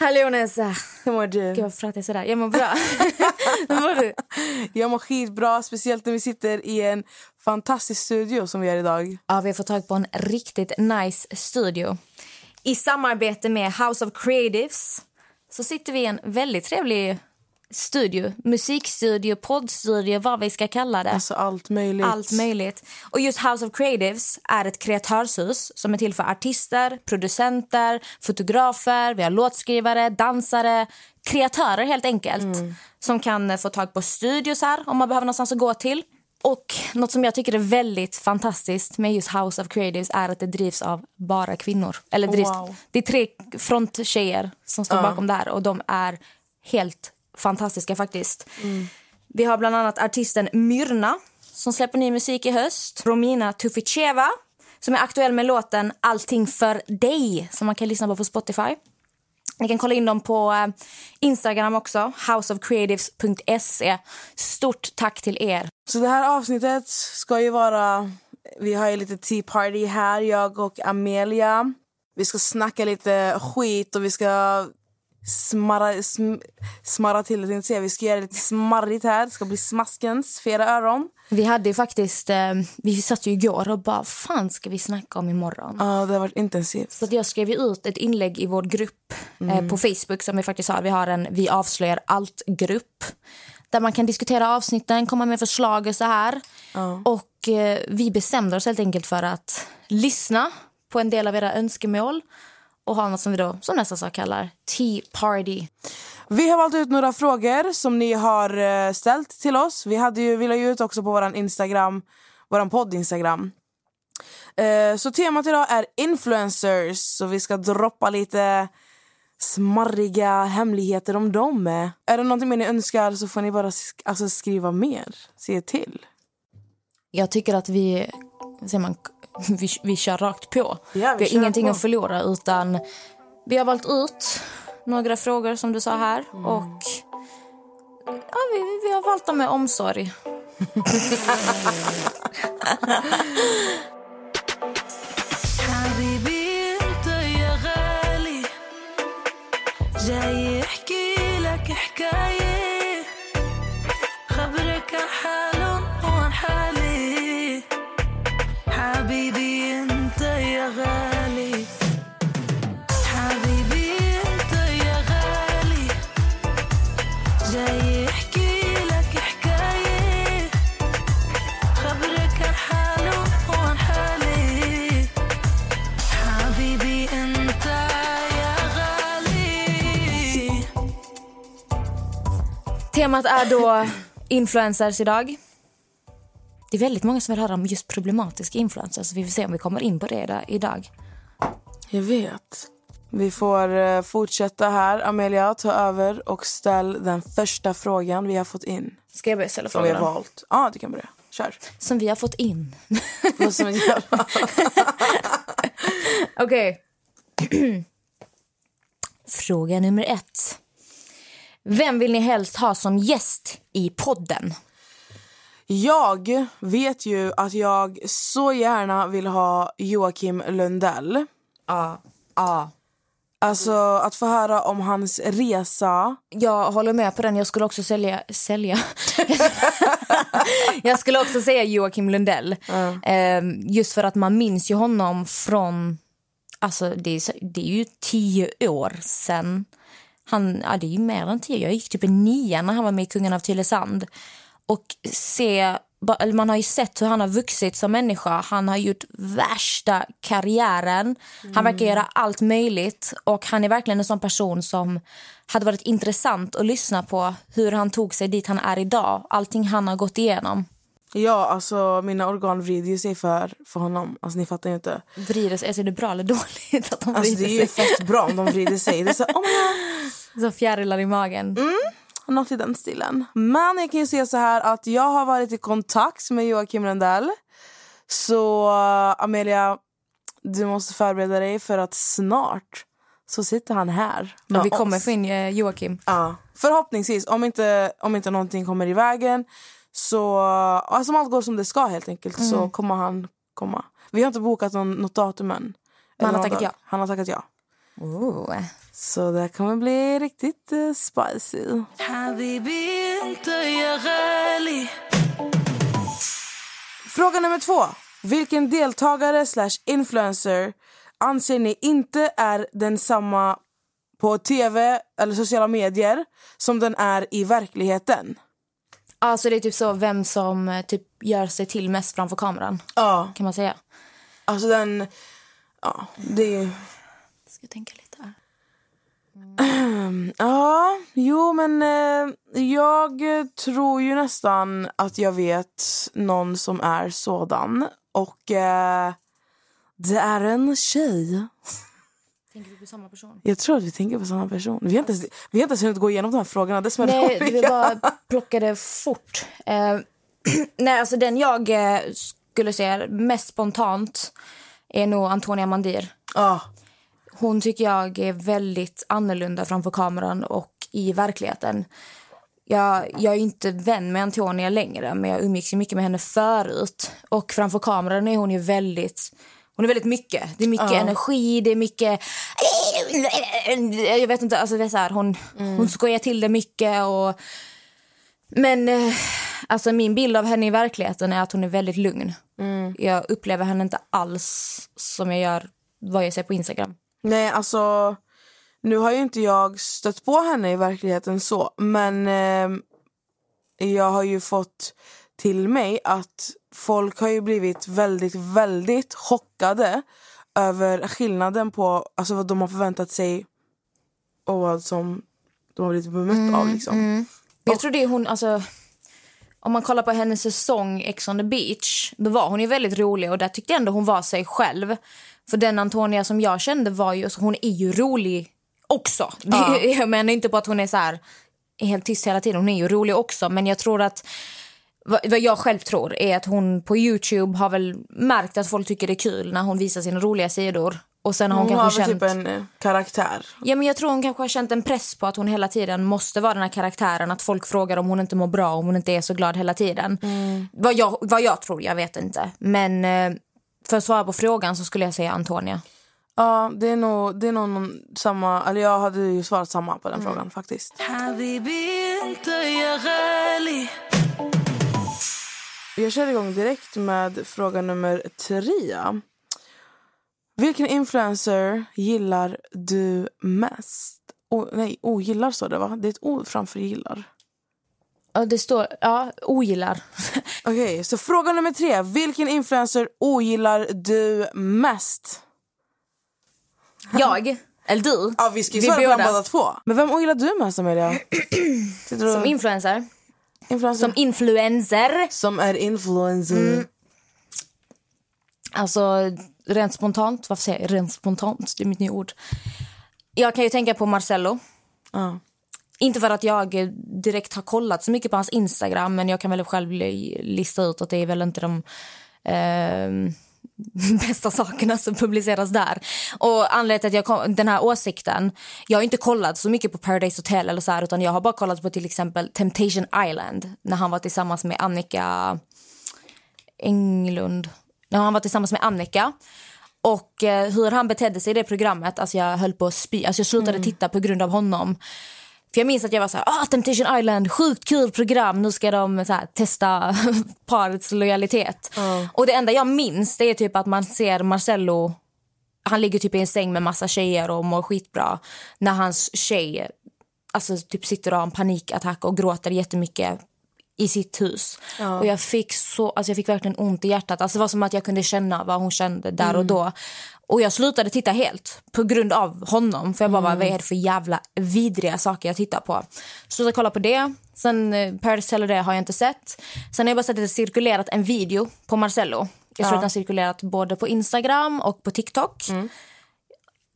Hallå Nessa! Hur mår du? Gud varför pratar jag sådär? Jag mår bra. Hur mår du? Jag mår skitbra, speciellt när vi sitter i en fantastisk studio som vi gör idag. Ja, vi har fått tag på en riktigt nice studio. I samarbete med House of Creatives så sitter vi i en väldigt trevlig studio. Musikstudio, poddstudio, vad vi ska kalla det. Alltså allt möjligt. Allt möjligt. Och just House of Creatives är ett kreatörshus som är till för artister, producenter, fotografer, vi har låtskrivare, dansare, kreatörer helt enkelt. Mm. Som kan få tag på studios här om man behöver någonstans att gå till. Och något som jag tycker är väldigt fantastiskt med just House of Creatives är att det drivs av bara kvinnor. Eller drivs, Wow. Det är tre fronttjejer som står bakom det här och de är helt fantastiska faktiskt. Vi har bland annat artisten Myrna som släpper ny musik i höst. Romina Tuficheva som är aktuell med låten Allting för dig som man kan lyssna på på Spotify. Ni kan kolla in dem på eh, Instagram också, houseofcreatives.se. Stort tack till er. Så det här avsnittet ska ju vara... Vi har ju lite tea party här, jag och Amelia. Vi ska snacka lite skit och vi ska smarra, sm, smarra till det. Vi ska göra det lite smarrigt här. Det ska bli smaskens för era öron. Vi hade faktiskt, eh, vi satt ju igår och bara, "Vad fan ska vi snacka om imorgon? Ja, det har varit intensivt. Så jag skrev ut ett inlägg i vår grupp eh, på Facebook som vi faktiskt har. Vi har en Vi avslöjar allt-grupp där man kan diskutera avsnitten, komma med förslag och så här. Och eh, vi bestämde oss helt enkelt för att lyssna på en del av era önskemål och ha något som vi då, som nästa sak kallar Tea Party. Vi har valt ut några frågor som ni har eh, ställt till oss. Vi, hade ju, vi la ju ut också på vår Instagram, vår podd-Instagram. Eh, Så temat idag är influencers. Så vi ska droppa lite smarriga hemligheter om dem. Är det någonting mer ni önskar så får ni bara sk- alltså, skriva mer. Se till. Jag tycker att vi, säger man, vi, vi kör rakt på. Ja, vi vi har kör ingenting på. att förlora utan vi har valt ut några frågor som du sa här Mm. och ja, vi, vi har valt dem med omsorg. حبيبي انت يا غالي جاي احكي لك حكاية Temat är då influencers idag. Det är väldigt många som vill höra om just problematiska influencers. så Vi får se om vi kommer in på det idag- idag. Jag vet. Vi får eh, fortsätta här. Amelia, ta över och ställ den första frågan vi har fått in. Ska jag börja ställa Som vi har valt. Ja, du kan börja. Kör. Som vi har fått in. Okej. Fråga nummer ett. Vem vill ni helst ha som gäst i podden? Jag vet ju att jag så gärna vill ha Joakim Lundell. Ja. ja. Alltså att få höra om hans resa. Jag håller med på den. Jag skulle också sälja... Sälja? jag skulle också säga Joakim Lundell. Ehm, just för att man minns ju honom från... Alltså det är, det är ju tio år sen. Han, ja, det är ju mer än tio. Jag gick typ i nian när han var med i Kungen av Tylösand. Och se, man har ju sett hur han har vuxit som människa. Han har gjort värsta karriären. Han verkar göra allt möjligt. Och han är verkligen en sån person som hade varit intressant att lyssna på hur han tog sig dit han är idag. Allting han har gått igenom. Ja, alltså mina organ vrider ju sig för, för honom. Alltså ni fattar inte. Vrider sig. Alltså, är det bra eller dåligt att de Alltså vrider det är ju fett bra om de vrider sig. Det är så, oh my God. Så fjärilar i magen. Något i den stilen. Men jag kan ju säga så här att jag har varit i kontakt med Joakim Lundell. Så uh, Amelia, du måste förbereda dig för att snart så sitter han här Men vi kommer oss. få in eh, Joakim. Ja, förhoppningsvis. Om inte, om inte någonting kommer i vägen så... Alltså, om allt går som det ska helt enkelt Mm. så kommer han komma. Vi har inte bokat någon, något datum än. han har tackat ja? Han har tackat ja. Oh. Så det här kommer bli riktigt uh, spicy. Fråga nummer två. Vilken deltagare slash influencer anser ni inte är densamma på tv eller sociala medier som den är i verkligheten? Alltså det är typ så vem som eh, typ gör sig till mest framför kameran. Ja. Kan man säga. Alltså den... Ja, det är... Ska tänka lite. Ja, jo men eh, jag tror ju nästan att jag vet någon som är sådan. Och eh, det är en tjej. Tänker du på samma person? Jag tror att vi tänker på samma person. Vi har inte, ens- vi har inte ens hunnit gå igenom de här frågorna. Det Nej, vi bara plockade fort. Eh, nej, alltså den jag skulle säga mest spontant är nog Antonia Mandir. Ja, Hon tycker jag är väldigt annorlunda framför kameran och i verkligheten. Jag, jag är inte vän med Antonia längre, men jag umgicks mycket med henne förut. Och framför kameran är hon ju väldigt... Hon är väldigt mycket. Det är mycket energi, det är mycket... Jag vet inte, alltså det är så här, hon, hon skojar till det mycket och... Men eh, alltså min bild av henne i verkligheten är att hon är väldigt lugn. Jag upplever henne inte alls som jag gör vad jag ser på Instagram. Nej alltså... Nu har ju inte jag stött på henne i verkligheten så, men eh, jag har ju fått till mig att folk har ju blivit väldigt, väldigt chockade över skillnaden på alltså, vad de har förväntat sig och vad som de har blivit bemött av. Liksom. Men Jag tror det är hon, alltså... Om man kollar på hennes säsong Ex on the beach, då var hon ju väldigt rolig och där tyckte jag ändå hon var sig själv. För den Antonia som jag kände var ju, alltså hon är ju rolig också. Ja. Jag menar inte på att hon är så här helt tyst hela tiden, hon är ju rolig också. Men jag tror att, vad jag själv tror är att hon på Youtube har väl märkt att folk tycker det är kul när hon visar sina roliga sidor. Och sen har hon, Hon har kanske väl känt... typ en eh, karaktär. Ja, men jag tror hon kanske har känt en press på att hon hela tiden måste vara den här karaktären. Att folk frågar om hon inte mår bra, om hon inte är så glad hela tiden. Vad, jag, vad jag tror, jag vet inte. Men eh, för att svara på frågan så skulle jag säga Antonia. Ja, det är nog, det är nog någon, samma... Eller jag hade ju svarat samma på den mm. frågan faktiskt. Jag kör igång direkt med fråga nummer tre. Vilken influencer gillar du mest? Oh, nej, ogillar oh, står det va? Det är ett O framför gillar. Ja, det står, ja, ogillar. Okej, så fråga nummer tre. Vilken influencer ogillar du mest? jag, eller du. Ja, vi ska ju svara på båda. två. Men vem ogillar du mest Amelia? Du- Som influencer. influencer? Som influencer. som är influencer. Mm. Alltså, rent spontant. Varför säger jag rent spontant? Det är mitt nya ord. Jag kan ju tänka på Marcello. Ja. Inte för att jag direkt har kollat så mycket på hans Instagram men jag kan väl själv li- lista ut att det är väl inte de eh, bästa sakerna som publiceras där. Och anledningen till att jag kom, den här åsikten, jag har inte kollat så mycket på Paradise Hotel eller så här, utan jag har bara kollat på till exempel Temptation Island när han var tillsammans med Annika Englund. När han var tillsammans med Annika. Och eh, hur han betedde sig i det programmet, alltså jag höll på att spy. Alltså jag slutade titta på grund av honom. För jag minns att jag var så här, ah, Temptation Island, sjukt kul program. Nu ska de här, testa parets lojalitet. Och det enda jag minns det är typ att man ser Marcello, han ligger typ i en säng med massa tjejer och mår skitbra. När hans tjej alltså, typ sitter och har en panikattack och gråter jättemycket i sitt hus. Och jag fick så, alltså jag fick verkligen ont i hjärtat. Alltså det var som att jag kunde känna vad hon kände där och då. Och jag slutade titta helt på grund av honom. För jag bara, vad är det för jävla vidriga saker jag tittar på? Slutade kolla på det. Sen eh, Paradise Hotel och det har jag inte sett. Sen har jag bara sett att det cirkulerat en video på Marcello. Jag tror att den cirkulerat både på Instagram och på TikTok.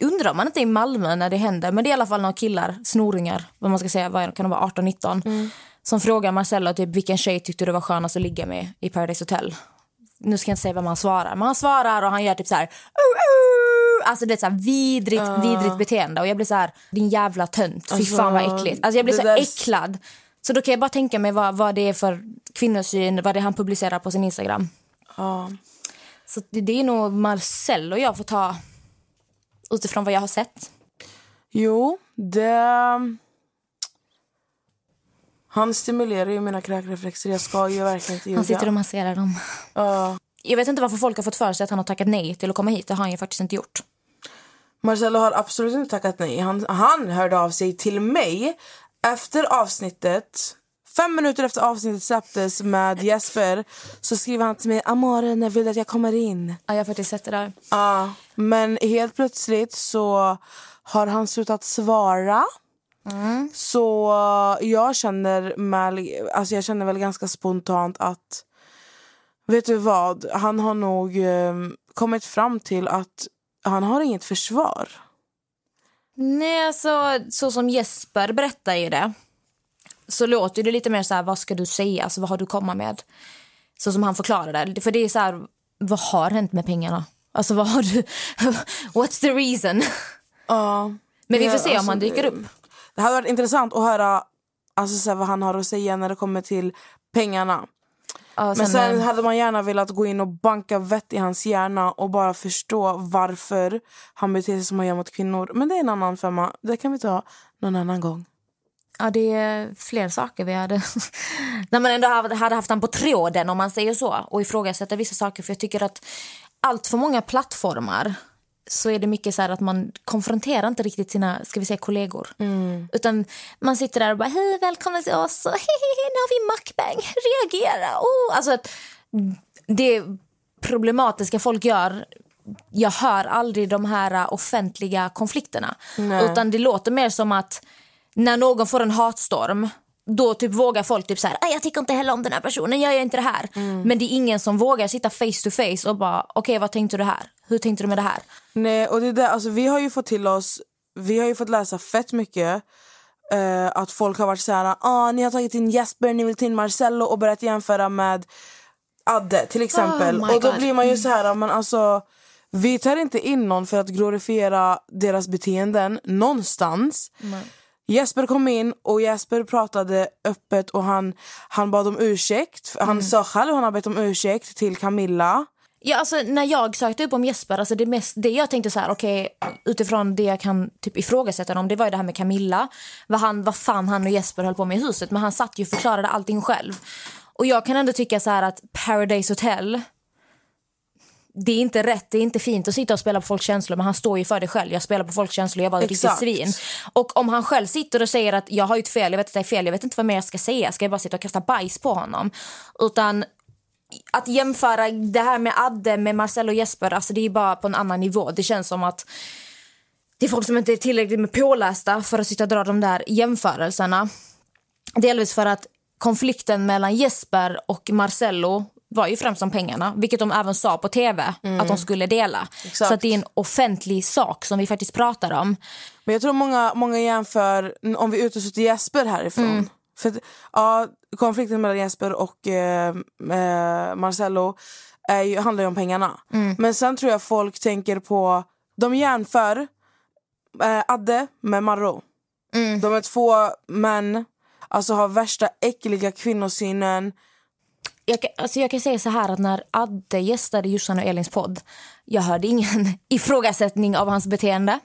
Undrar om man inte är i Malmö när det händer. Men det är i alla fall några killar, snoringar, vad man ska säga, vad kan de vara, 18-19. Som frågar Marcello typ, vilken tjej tyckte du var skönast att ligga med i Paradise Hotel. Nu ska jag inte säga vad man svarar, men han svarar och han gör typ så här... "Uh, uh." Alltså det är så här vidrigt, vidrigt beteende. Och jag blir så här, din jävla tönt. Fy Alltså, fan vad äckligt. Alltså jag blir så där- äcklad. Så då kan jag bara tänka mig vad, vad det är för kvinnosyn, vad det han publicerar på sin Instagram. Ja. Så det, det är nog Marcello jag får ta utifrån vad jag har sett. Jo, det... Han stimulerar ju mina kräkreflexer. Jag ska ju verkligen inte ljuga. Han sitter och masserar dem. Ja. Jag vet inte varför folk har fått för sig att han har tackat nej till att komma hit. Det har han ju faktiskt inte gjort. Marcello har absolut inte tackat nej. Han, han hörde av sig till mig efter avsnittet. Fem minuter efter avsnittet släpptes med Jesper så skriver han till mig Amore, när vill du att jag kommer in? Ja, jag har faktiskt sett det där. Ja, men helt plötsligt så har han slutat svara. Så jag känner, med, alltså jag känner väl ganska spontant att... Vet du vad? Han har nog eh, kommit fram till att han har inget försvar. Nej, alltså, så som Jesper berättar ju det så låter det lite mer så här, vad ska du säga? Alltså, vad har du komma med? Så som han förklarade. För det är så här, vad har hänt med pengarna? Alltså vad har du... What's the reason? Ja. Men vi Det- får se om alltså, han dyker det- upp. Det hade varit intressant att höra alltså, så här, vad han har att säga när det kommer till pengarna. Ja, Men sen, sen eh, hade man gärna velat gå in och banka vett i hans hjärna och bara förstå varför han beter sig som han gör mot kvinnor. Men det är en annan femma. Det kan vi ta någon annan gång. Ja, det är fler saker vi hade... När man ändå hade haft han på tråden om man säger så och ifrågasätter vissa saker. För jag tycker att allt för många plattformar så är det mycket så här att man konfronterar inte riktigt sina ska vi säga, kollegor. Utan man sitter där och bara hej välkomna till oss och hej nu har vi mukbang, reagera. Oh. Alltså det problematiska folk gör jag hör aldrig de här offentliga konflikterna. Nej. Utan det låter mer som att när någon får en hatstorm då typ vågar folk typ så här, "Ah, jag tycker inte heller om den här personen, jag gör inte det här. Men det är ingen som vågar sitta face to face och bara, okej vad tänkte du här? Hur tänkte du med det här? Nej, och det är där, alltså, vi har ju fått till oss, vi har ju fått läsa fett mycket eh, att folk har varit så här, ah, ni har tagit in Jesper, ni vill ta in Marcello och börjat jämföra med Adde till exempel. Oh och då blir man ju så här, men alltså vi tar inte in någon för att glorifiera deras beteenden någonstans. Jesper kom in och Jesper pratade öppet och han, han bad om ursäkt. Han Mm. sa själv att han har bett om ursäkt till Camilla. Ja, alltså, när jag sökte upp om Jesper, alltså det, mest, det jag tänkte så här, okej, utifrån det jag kan typ ifrågasätta om det var ju det här med Camilla. Vad, han, vad fan han och Jesper höll på med i huset. Men han satt ju och förklarade allting själv. Och jag kan ändå tycka så här att Paradise Hotel, det är inte rätt, det är inte fint att sitta och spela på folks känslor men han står ju för det själv. Jag spelar på folks känslor, jag var riktigt svin. Och om han själv sitter och säger att jag har gjort fel, jag vet att det är fel, jag vet inte vad mer jag ska säga. Ska jag bara sitta och kasta bajs på honom? Utan att jämföra det här med Adde med Marcel och Jesper, alltså det är bara på en annan nivå. Det känns som att det är folk som inte är tillräckligt med pålästa för att sitta och dra de där jämförelserna. Delvis för att konflikten mellan Jesper och Marcello var ju främst om pengarna, vilket de även sa på tv att de skulle dela. Exakt. Så att det är en offentlig sak som vi faktiskt pratar om. Men jag tror många, många jämför, om vi utesluter Jesper härifrån. Mm. För ja, konflikten mellan Jesper och eh, eh, Marcello är handlar ju om pengarna. Mm. Men sen tror jag folk tänker på, de jämför eh, Adde med Marro. Mm. De är två män, alltså har värsta äckliga kvinnosynen. Jag kan, alltså jag kan säga så här att när Adde gästade Jossan och Elins podd, jag hörde ingen ifrågasättning av hans beteende.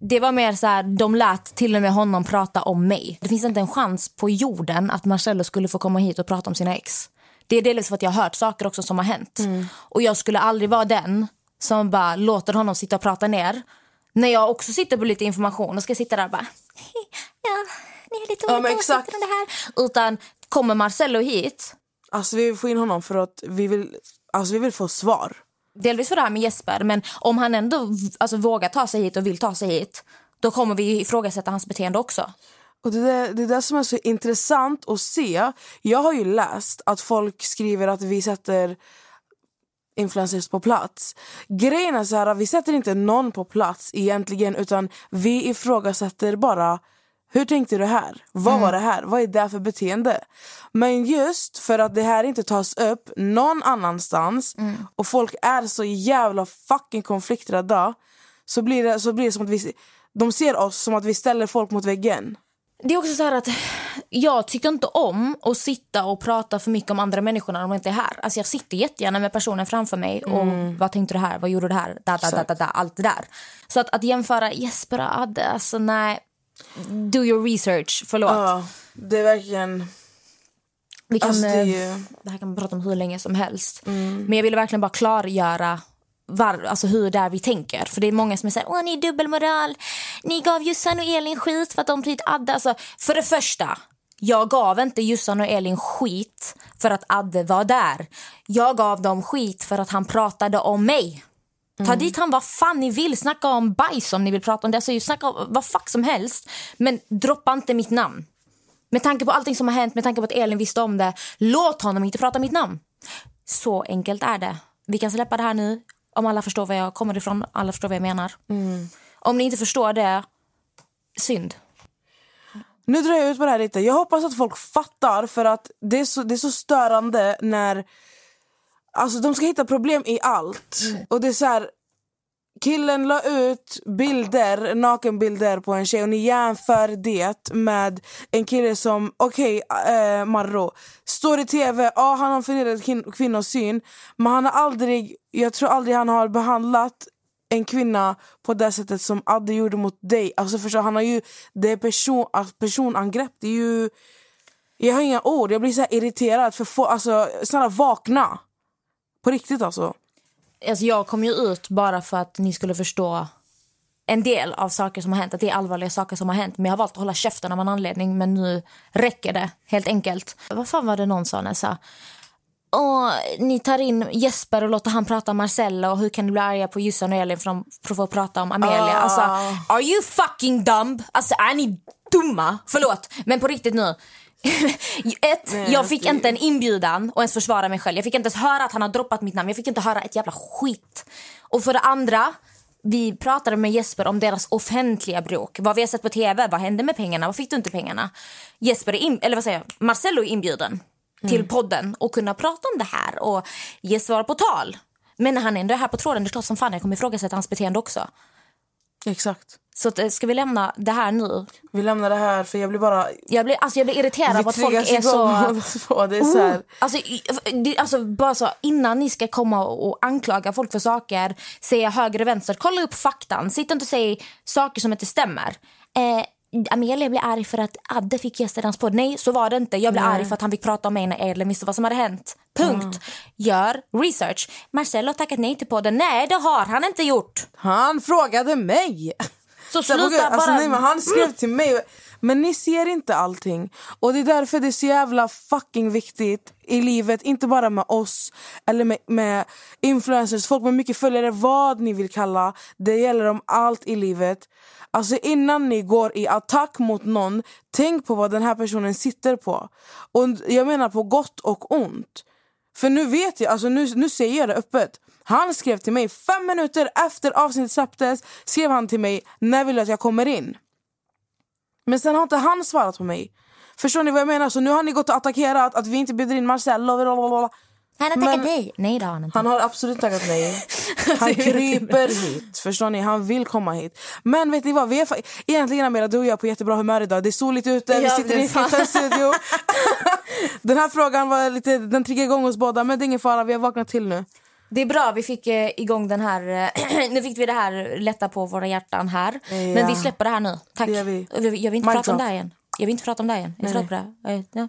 Det var mer så här, de lät till och med honom prata om mig. Det finns inte en chans på jorden att Marcello skulle få komma hit och prata om sina ex. Det är delvis för att jag har hört saker också som har hänt. Och jag skulle aldrig vara den som bara låter honom sitta och prata ner. När jag också sitter på lite information och ska sitta där och bara... Ja, ni är lite Ja, olika åsikter om det här. Utan kommer Marcello hit Alltså vi vill få in honom för att vi vill, alltså, vi vill få svar. Delvis för det här med Jesper, men om han ändå alltså, vågar ta sig hit och vill ta sig hit då kommer vi ifrågasätta hans beteende också. Och det, är det där som är så intressant att se. Jag har ju läst att folk skriver att vi sätter influencers på plats. Grejen är så här, vi sätter inte någon på plats egentligen utan vi ifrågasätter bara hur tänkte du här? Vad var det här? Vad är det för beteende? Men just för att det här inte tas upp någon annanstans och folk är så jävla fucking konflikträdda så blir det, så blir det som att vi, de ser oss som att vi ställer folk mot väggen. Det är också så här att jag tycker inte om att sitta och prata för mycket om andra människor när de inte är här. Alltså jag sitter jättegärna med personen framför mig och vad tänkte du här, vad gjorde du här, da, da, da, da, da, allt det där. Så att, att jämföra Jesper och Adde, alltså nej. Do your research, förlåt. Ja, det är verkligen... Vi kan, Alltså, det är eh, ju- det här kan man prata om hur länge som helst. Men jag ville verkligen bara klargöra var, alltså hur det är vi tänker. För det är många som säger åh ni är dubbelmoral. Ni gav Jossan och Elin skit för att de blivit Adde. Alltså, för det första, jag gav inte Jossan och Elin skit för att Adde var där. Jag gav dem skit för att han pratade om mig. Ta dit han vad fan ni vill. Snacka om bajs om ni vill prata om det. Alltså, snacka om vad fuck som helst. Men droppa inte mitt namn. Med tanke på allting som har hänt, med tanke på att Elin visste om det. Låt honom inte prata mitt namn. Så enkelt är det. Vi kan släppa det här nu. Om alla förstår var jag kommer ifrån, alla förstår vad jag menar. Om ni inte förstår det, synd. Nu drar jag ut på det här lite. Jag hoppas att folk fattar för att det är så, det är så störande när... Alltså de ska hitta problem i allt. Och det är så här... Killen la ut bilder, nakenbilder på en tjej och ni jämför det med en kille som, okej eh, Marro, står i tv, ja han har kin- kvinnosyn men han har aldrig, jag tror aldrig han har behandlat en kvinna på det sättet som Adde gjorde mot dig. Alltså förstå, han har ju, det är person, alltså personangrepp, det är ju... Jag har inga ord, jag blir så irriterad. För få, alltså, snälla vakna! På riktigt alltså. Alltså, jag kom ju ut bara för att ni skulle förstå en del av saker som har hänt. Att det är allvarliga saker som har hänt. Men jag har valt att hålla käften av en anledning. Men nu räcker det, helt enkelt. Vad fan var det någon sa när jag sa? Åh, ni tar in Jesper och låter han prata om Marcella och hur kan ni bli arga på Jossan och Elin för de att få prata om Amelia? Ah. Alltså, are you fucking dumb? Alltså, är ni dumma? Förlåt, men på riktigt nu. Ett, jag fick det- inte en inbjudan och ens försvara mig själv. Jag fick inte ens höra att han har droppat mitt namn. Jag fick inte höra ett jävla skit. Och för det andra, vi pratade med Jesper om deras offentliga bråk. Vad vi har sett på tv, vad hände med pengarna, vad fick du inte pengarna? Jesper är in, eller vad säger jag, Marcello är inbjuden till podden och kunna prata om det här och ge svar på tal. Men när han ändå är här på tråden, det är klart som fan jag kommer ifrågasätta hans beteende också. Exakt. Så att, eh, ska vi lämna det här nu? Vi lämnar det här för jag blir bara... Jag blir, alltså jag blir irriterad på att folk är så... på det är så här. Alltså, i- det, alltså, bara så, innan ni ska komma och, anklaga folk för saker, säga höger och vänster, kolla upp faktan. Sitt inte och säg saker som inte stämmer. Eh, Amelia blir arg för att Adde fick hans podd. Nej, så var det inte. Jag blev arg för att han fick prata om mig när Edlin visste vad som hade hänt. Punkt. Gör research. Marcelo har tackat nej till podden. Nej, det har han inte gjort. Han frågade mig! Så sluta vågar- alltså, bara... nej, men han skrev till mig. Men ni ser inte allting. Och det är därför det är så jävla fucking viktigt i livet. Inte bara med oss eller med, med influencers, folk med mycket följare, vad ni vill kalla. Det gäller om allt i livet. Alltså innan ni går i attack mot någon, tänk på vad den här personen sitter på. Och jag menar på gott och ont. För nu vet jag, alltså nu, nu säger jag det öppet. Han skrev till mig fem minuter efter avsnittet släpptes. Skrev han till mig, när vill du att jag kommer in? Men sen har inte han svarat på mig. Förstår ni vad jag menar? Så nu har ni gått och attackerat att vi inte bjuder in Marcello. blablabla. Han har tackat nej. Nej, det har han inte. Han har absolut tackat nej. Han kryper hit. Förstår ni? Han vill komma hit. Men vet ni vad? Vi är egentligen Amira, du och jag är på jättebra humör idag. Det är soligt ute, vi Ja, sitter i en studio. Den här frågan var lite, den triggade igång oss båda, men det är ingen fara. Vi har vaknat till nu. Det är bra, vi fick eh, igång den här... Eh, nu fick vi det här lätta på våra hjärtan här. Men vi släpper det här nu. Tack. Det vi. Jag vill inte Mic prata om drop. det igen. Jag vill inte prata om det igen. Jag är trött på det. här.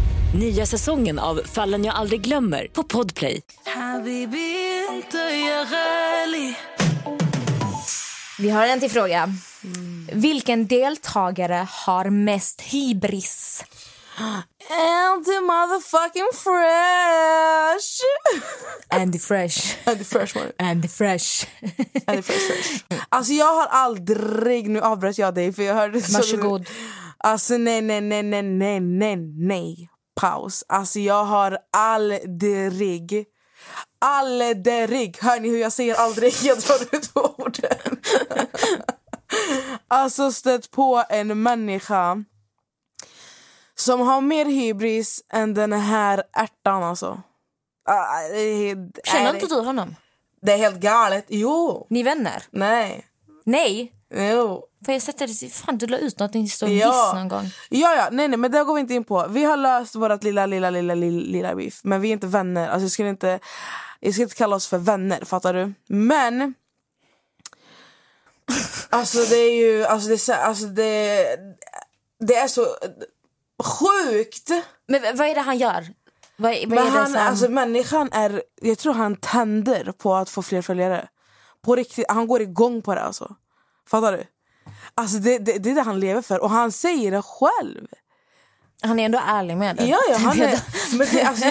Nya säsongen av Fallen jag aldrig glömmer på Podplay. Vi har en till fråga. Vilken deltagare har mest hybris? Andy motherfucking fresh! Andy fresh. Andy fresh var det. Andy fresh. Andy fresh. Alltså jag har aldrig... Nu avbröt jag dig för jag hörde... Varsågod. Så, alltså nej, nej, nej, nej, nej, nej. Paus. Alltså jag har aldrig, aldrig, hör ni hur jag säger aldrig? Jag drar ut orden. alltså stött på en människa som har mer hybris än den här ärtan alltså. Ah, Känner inte du honom? Det är helt galet. Jo. Ni vänner? Nej. Nej. Jo. Får jag sätta det? Fan, du la ut något i stod Ja. hiss någon gång. Ja, ja, nej, nej, men det går vi inte in på. Vi har löst vårt lilla, lilla, lilla, lilla, lilla beef. Men vi är inte vänner. Alltså, jag, skulle inte, jag skulle inte kalla oss för vänner, fattar du? Men... Alltså det är ju... Alltså det, alltså, det, det är så sjukt. Men vad är det han gör? Vad, vad Men är han, som... alltså, människan är... Jag tror han tänder på att få fler följare. På riktigt, han går igång på det alltså. Fattar du? Alltså det, det, det är det han lever för. Och han säger det själv. Han är ändå ärlig med det. Ja, ja han är, men det, alltså,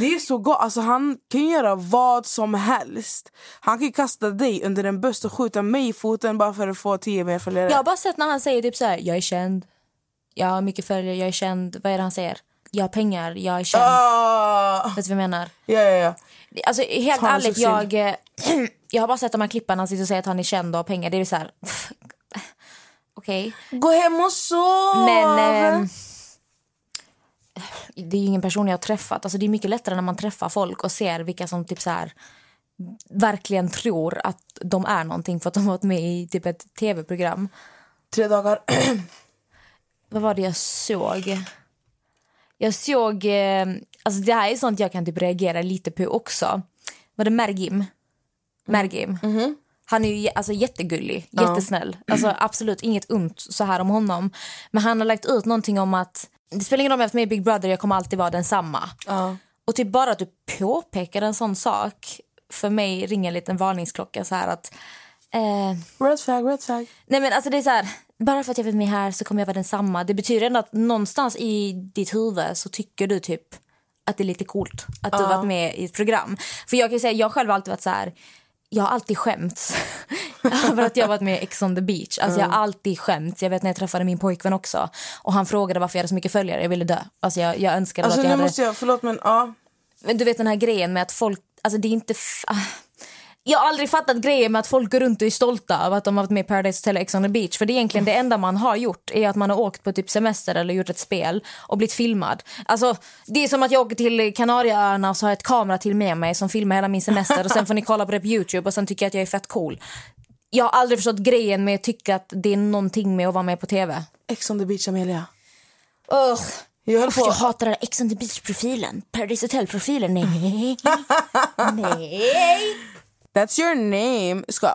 det är så gott. Alltså, han kan göra vad som helst. Han kan kasta dig under en buss och skjuta mig i foten bara för att få tio mer följare. Jag har bara sett när han säger typ så här, jag är känd, jag har mycket följare, jag är känd. Vad är det han säger? Jag har pengar, jag är känd. Ah, Vet du vad jag menar? ja, ja, ja. Alltså helt Fan, ärligt, jag, eh, jag har bara sett de här klipparna han sitter och säger att han är känd och har pengar. Det är så här... Okej. Gå hem och sov! Men... ehm, det är ju ingen person jag har träffat. Alltså det är mycket lättare när man träffar folk och ser vilka som typ så här verkligen tror att de är någonting för att de har varit med i typ ett tv-program. Tre dagar. Vad var det jag såg? Jag såg... Eh, alltså det här är sånt jag kan typ reagera lite på också. Var det Mergim? Mergim. Han är ju alltså, jättegullig, jättesnäll. Alltså, absolut inget ont så här om honom. Men han har lagt ut någonting om att det spelar ingen roll om jag haft med i Big Brother, jag kommer alltid vara densamma. Ja. Och typ bara att du påpekar en sån sak för mig ringer en liten varningsklocka så här att eh, Red flag, red flag. Nej men alltså det är så här, bara för att jag varit med här så kommer jag vara densamma. Det betyder ändå att någonstans i ditt huvud så tycker du typ att det är lite coolt att du har varit med i ett program. För jag kan ju säga, jag själv har alltid varit så här, jag har alltid skämts över att jag varit med i Ex on the beach. Alltså jag har alltid skämts. Jag vet när jag träffade min pojkvän också och han frågade varför jag hade så mycket följare. Jag ville dö. Alltså jag, jag önskade Alltså att jag hade... måste jag, förlåt men ja. Du vet den här grejen med att folk, alltså det är inte... F- ah. Jag har aldrig fattat grejen med att folk går runt och är stolta över att de har varit med i Paradise Hotel och Ex on the beach. För det är egentligen det enda man har gjort är att man har åkt på typ semester eller gjort ett spel och blivit filmad. Alltså det är som att jag åker till Kanarieöarna och så har jag ett kamera till med mig som filmar hela min semester och sen får ni kolla på det på Youtube och sen tycker jag att jag är fett cool. Jag har aldrig förstått grejen med att tycka att det är någonting med att vara med på tv. Ex on the beach Amelia. Ugh. Jag höll Jag hatar den här Ex on the beach-profilen. Paradise Hotel-profilen. Nej. Nej. That's your name. Ska.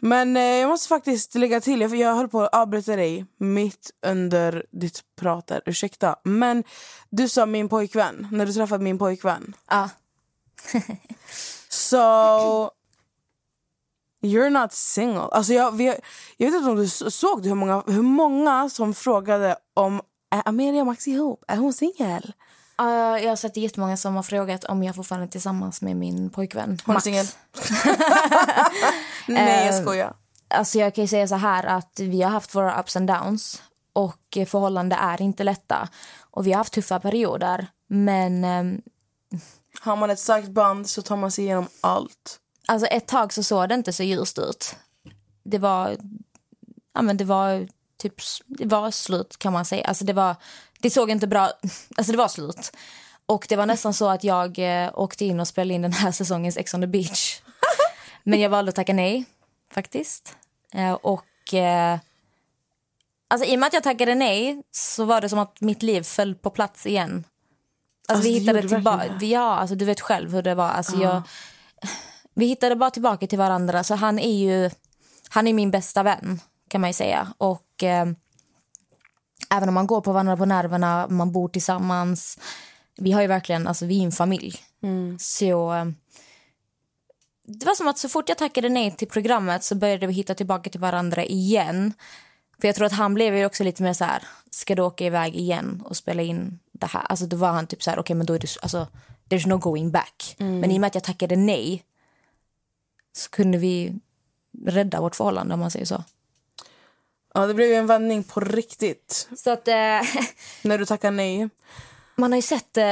Men eh, jag måste faktiskt lägga till, för jag höll på att avbryta dig mitt under ditt prat där. Ursäkta. Men du sa min pojkvän, när du träffade min pojkvän. Ja. So... You're not single. Alltså jag, vi, jag vet inte om du såg det, hur många, hur många som frågade om är Amelia Max ihop? Är hon singel? Uh, jag har sett jättemånga som har frågat om jag fortfarande är tillsammans med min pojkvän. Hon Max. singel. Nej, jag Eh, skojar. Alltså jag kan ju säga så här att vi har haft våra ups and downs och förhållanden är inte lätta. Och vi har haft tuffa perioder. Men ehm, Har man ett starkt band så tar man sig igenom allt. alltså ett tag så såg det inte så ljust ut. Det var, ja men det var typ, det var slut kan man säga. Alltså det var, det såg inte bra, alltså det var slut. Och det var nästan så att jag eh, åkte in och spelade in den här säsongens Ex on the beach. Men jag valde att tacka nej, faktiskt. Eh, och eh, alltså i och med att jag tackade nej så var det som att mitt liv föll på plats igen. Alltså, Alltså, vi hittade tillbaka, ja alltså du vet själv hur det var. Alltså, jag, vi hittade bara tillbaka till varandra. Så han är ju han är min bästa vän kan man ju säga. Och även om man går på varandra på nerverna, man bor tillsammans. Vi har ju verkligen, alltså vi är en familj. Så eh, det var som att så fort jag tackade nej till programmet så började vi hitta tillbaka till varandra igen. För jag tror att han blev ju också lite mer så här, ska du åka iväg igen och spela in det här? Alltså då var han typ så här, okej men då är det, alltså there's no going back. Men i och med att jag tackade nej så kunde vi rädda vårt förhållande om man säger så. Ja, det blev ju en vändning på riktigt. Så att eh, När du tackar nej. man har ju sett eh,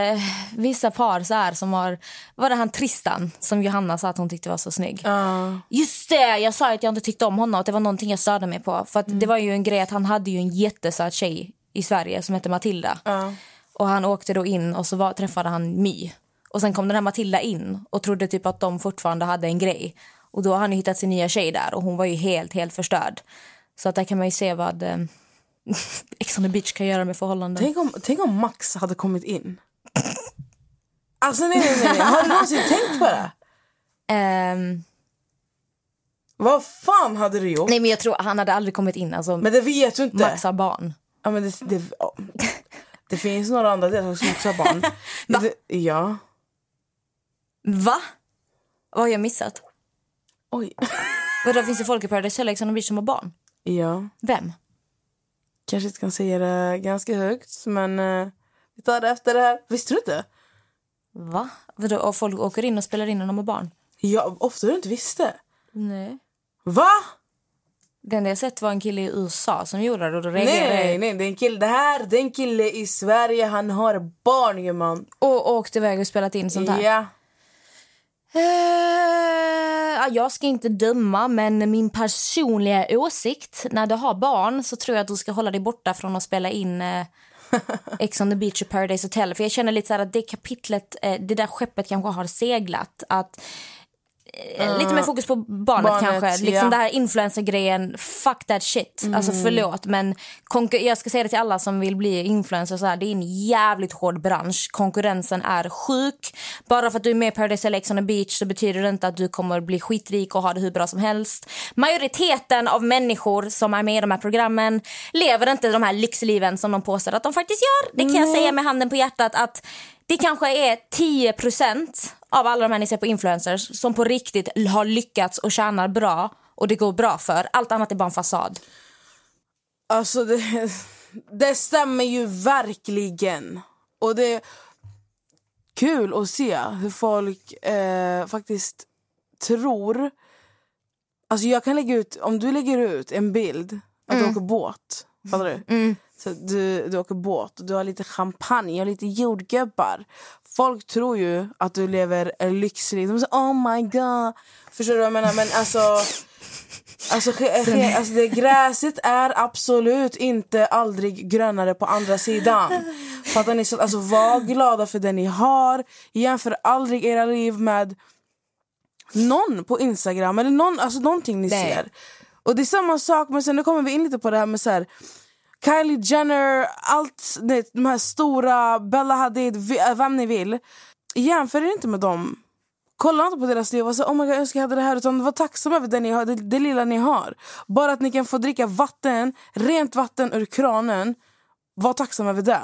vissa par så här som har... Var det han Tristan som Johanna sa att hon tyckte var så snygg? Ja. Just det! Jag sa att jag inte tyckte om honom. Att det var någonting jag störde mig på. För att Mm. Det var ju en grej att han hade ju en jättesöt tjej i Sverige som hette Matilda. Ja. Och han åkte då in och så var, träffade han My. Och sen kom den här Matilda in och trodde typ att de fortfarande hade en grej. Och då har han ju hittat sin nya tjej där och hon var ju helt, helt förstörd. Så att där kan man ju se vad eh, Ex on the beach kan göra med förhållanden. Tänk, om, tänk om Max hade kommit in. Alltså nej, nej, nej. Har du någonsin tänkt på det? Ehm, Vad fan hade du gjort? nej men jag tror han hade aldrig kommit in. Alltså, Men det vet du inte. Max har barn. Ja, men det, det, ja. det finns några andra deltagare som också har barn. det, ja. Va? Vad har jag missat? Oj. Vadå, finns det folk i Paradise Hotel Ex on the beach som har barn? Ja. Vem? Kanske inte kan säga det ganska högt, men eh, vi tar det efter det här. Visste du inte? Va? Vadå, och folk åker in och spelar in när de har barn? Ja, ofta du inte visste. Nej. Va? Det enda jag sett var en kille i USA som gjorde det och då reagerade Nej, jag. nej, det är en kille. Det här det är en kille i Sverige. Han har barn, gumman. Och åkte iväg och spelat in sånt här. Ja. Uh, jag ska inte döma, men min personliga åsikt... När du har barn så tror jag att du ska hålla dig borta från att spela in uh, Ex on the beach och Paradise Hotel. För jag känner lite så här att det kapitlet, uh, det där skeppet kanske har seglat. Att, eh, lite mer fokus på barnet, Barnet, kanske. Liksom det här influencer-grejen, fuck that shit. Alltså förlåt, men jag ska säga det till alla som vill bli influencer. Så här, det är en jävligt hård bransch. Konkurrensen är sjuk. Bara för att du är med i Paradise Ex on the beach så betyder det inte att du kommer bli skitrik och ha det hur bra som helst. Majoriteten av människor som är med i de här programmen lever inte de här lyxliven som de påstår att de faktiskt gör. Det kan jag säga med handen på hjärtat att det kanske är 10% av alla de här ni ser på influencers som på riktigt har lyckats och tjänar bra och det går bra för. Allt annat är bara en fasad. Alltså, det, det stämmer ju verkligen. Och det är kul att se hur folk eh, faktiskt tror... Alltså jag kan lägga ut, om du lägger ut en bild att du åker båt, fattar du? Så du, du åker båt du har lite champagne och lite jordgubbar. Folk tror ju att du lever en lyxliv. De säger oh my god. Förstår du vad jag menar? Men alltså... Alltså, alltså det gräset är absolut inte aldrig grönare på andra sidan. Fattar ni? Så, alltså, var glada för det ni har. Jämför aldrig era liv med någon på Instagram eller någon, alltså, någonting ni Nej. ser. Och det är samma sak, men sen nu kommer vi in lite på det här med så här, Kylie Jenner, allt, det, de här stora, Bella Hadid, vi- vem ni vill. Jämför er inte med dem. Kolla inte på deras liv och säg oh my God, jag önskar jag hade det här. Utan var tacksamma över det, ni har, det, det lilla ni har. Bara att ni kan få dricka vatten, rent vatten ur kranen. Var tacksam över det.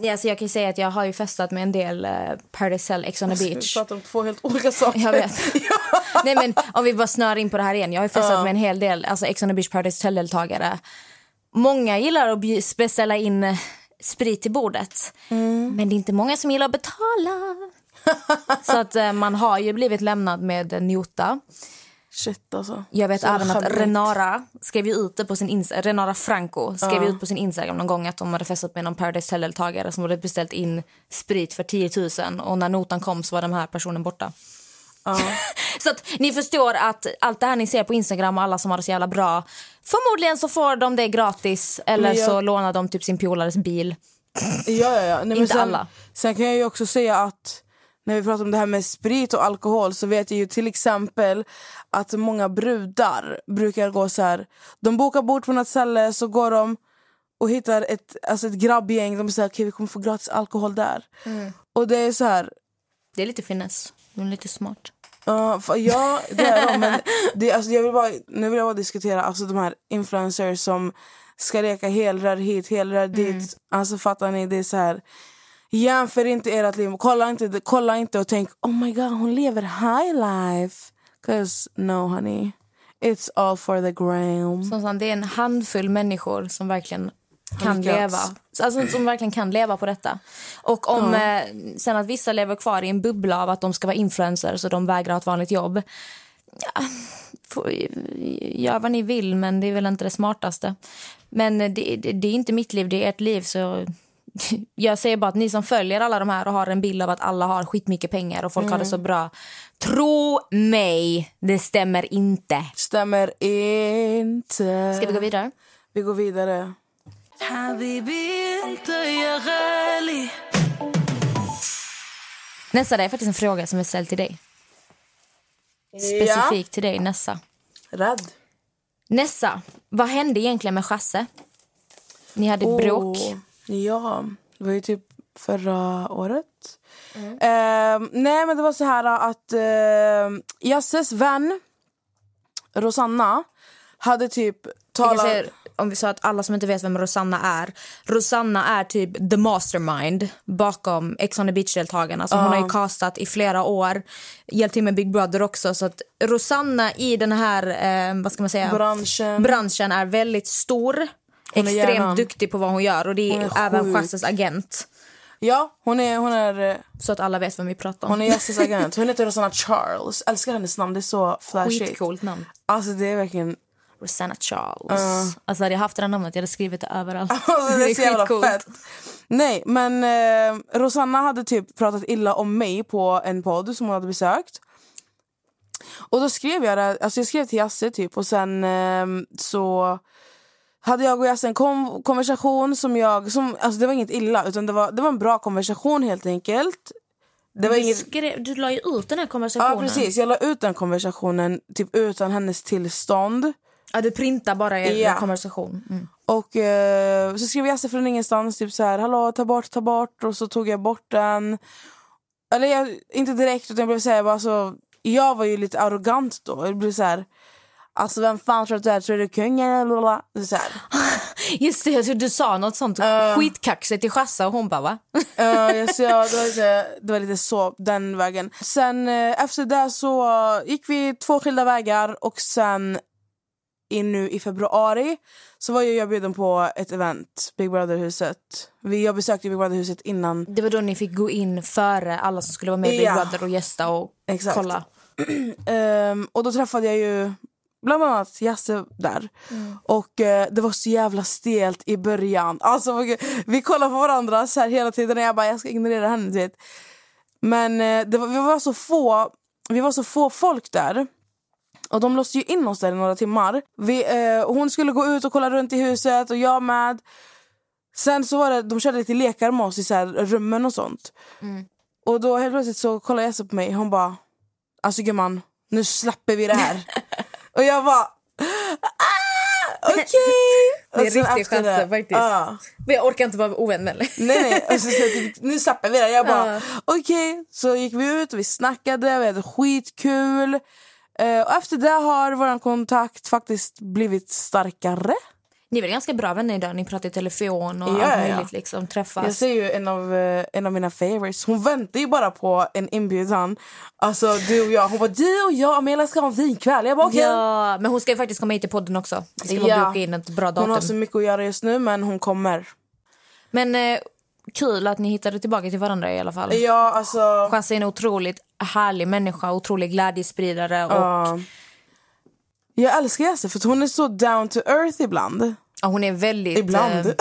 Ja, så jag kan säga att jag har ju festat med en del uh, Paradise Hotel Ex on the Vi beach. pratar om två helt olika saker. Jag vet. Nej, men om vi bara snör in på det här igen. Jag har ju festat med en hel del alltså Ex on the beach Paradise Hotel-deltagare. Många gillar att beställa in eh, sprit till bordet. Men det är inte många som gillar att betala. Så att eh, man har ju blivit lämnad med en nota. Shit alltså. Jag vet Så även att. Renara skrev ju ut det på sin Insta- Renara Franco skrev Ja. ut på sin Instagram någon gång att de hade festat med någon Paradise Hotel-deltagare som hade beställt in sprit för 10 000 och när notan kom så var den här personen borta. så att ni förstår att allt det här ni ser på Instagram och alla som har det så jävla bra förmodligen så får de det gratis eller jag- så lånar de typ sin polares bil. Ja, ja, ja. Nej, Inte sen, alla. Sen kan jag ju också säga att när vi pratar om det här med sprit och alkohol så vet jag ju till exempel att många brudar brukar gå så här. De bokar bord på något ställe så går de och hittar ett, alltså ett grabbgäng. De säger okej vi kommer få gratis alkohol där. Mm. Och det är så här. Det är lite finess. De är lite smart. Fa- ja det är de. Men det, alltså, jag vill bara, nu vill jag bara diskutera alltså, de här influencers som ska leka helrör hit, helrör dit. Alltså fattar ni? Det är så här. Jämför inte ert liv. Kolla inte, kolla inte och tänk oh my god hon lever high life. Cause no honey. It's all for the gram. Som sagt, det är en handfull människor som verkligen kan leva. Alltså, som verkligen kan leva på detta. Och om eh, sen att vissa lever kvar i en bubbla av att de ska vara influencers och de vägrar ha ett vanligt jobb. Får, gör vad ni vill, men det är väl inte det smartaste. Men det, det, det är inte mitt liv, det är ert liv. så... Jag säger bara att ni som följer alla de här och har en bild av att alla har skitmycket pengar och folk har det så bra. Tro mig, det stämmer inte. Stämmer inte. Ska vi gå vidare? Vi går vidare. Nessa, det är faktiskt en fråga som är ställd till dig. Specifikt till dig, Nessa. Rädd. Nessa, vad hände egentligen med Chasse? Ni hade bråk. Oh, ja, det var ju typ förra året. Eh, nej, men det var så här att uh, Jasses vän Rosanna hade typ talat... om vi sa att alla som inte vet vem Rosanna är. Rosanna är typ the mastermind bakom Ex on the beach-deltagarna. Så Hon har ju castat i flera år. Hjälpt till med Big Brother också. Så att Rosanna i den här eh, vad ska man säga? Branschen. branschen är väldigt stor. Hon extremt hjärnan. duktig på vad hon gör. Och Det är, är även sjuk. Chasses agent. Ja, hon är, hon är, eh, Så att alla vet vem vi pratar om. hon är Jasses agent. Hon heter Rosanna Charles. Älskar hennes namn, det är så flashigt. Skitcoolt namn. Alltså det är verkligen... Rosanna Charles. Alltså hade jag haft det här namnet jag hade skrivit det överallt. Alltså, det är så jävla fett. Nej, men eh, Rosanna hade typ pratat illa om mig på en podd som hon hade besökt. Och då skrev jag det, alltså jag skrev till Jasse typ och sen eh, så hade jag och Jasse en kom- konversation som jag, som, alltså det var inget illa utan det var, det var en bra konversation helt enkelt. Det var Du, inget, skrev, du la ju ut den här konversationen. ja precis, jag la ut den konversationen typ utan hennes tillstånd. Ja, du printar bara er Ja. konversation. Mm. Och eh, så skrev Jasse från ingenstans typ så här, hallå ta bort, ta bort och så tog jag bort den. Eller jag, inte direkt utan jag blev så här, bara, alltså, jag var ju lite arrogant då. Jag blev så här, alltså vem fan tror att du är? Tror du kungen? eller? Så här. Just det, jag du sa något sånt skitkaxigt till Chassa och hon bara va? Jag- så jag, det, var lite, det var lite så, den vägen. Sen eh, efter det så gick vi två skilda vägar och sen in nu i februari så var jag bjuden på ett event, Big Brother-huset. Jag besökte Big Brother-huset innan Det var då ni fick gå in före alla som skulle vara med i Big Ja. Brother och gästa och Exakt. kolla. Ehm, och då träffade jag ju bland annat Jasse där. Och eh, det var så jävla stelt i början. Alltså, vi- vi kollade på varandra så här hela tiden och jag bara jag ska ignorera henne. Vet. Men eh, det var, vi, var så få, vi var så få folk där. Och de låste ju in oss där i några timmar. Vi, eh, hon skulle gå ut och kolla runt i huset och jag med. Sen så var det, de körde lite lekar med oss i så här rummen och sånt. Och då helt plötsligt så kollade Jesse på mig hon bara Alltså gumman, nu släpper vi det här. och jag bara ah, okej. Det är sen riktig chans faktiskt. ja. Men jag orkar inte vara ovän med. Nej nej, och så, så, typ, nu släpper vi det. Jag bara Ja. okej. Så gick vi ut och vi snackade, vi hade skitkul. Eh, och efter det har vår kontakt faktiskt blivit starkare. Ni är väl ganska bra vänner idag? Ni pratar i telefon och Ja, allt ja, ja. möjligt liksom. Träffas. Jag ser ju en av, eh, en av mina favorites. Hon väntar ju bara på en inbjudan. Alltså du och jag. Hon bara du och jag Amelia ska ha en vinkväll. Jag bara okej. Ja, men hon ska faktiskt komma hit till podden också. Vi ska Ja. boka in ett bra Hon har datum. så mycket att göra just nu men hon kommer. Men eh, kul att ni hittade tillbaka till varandra i alla fall. Ja alltså. Chassa är en otroligt härlig människa, otrolig glädjespridare och ja. Jag älskar Jesse för hon är så down to earth ibland. ja, hon är väldigt... Ibland. Eh,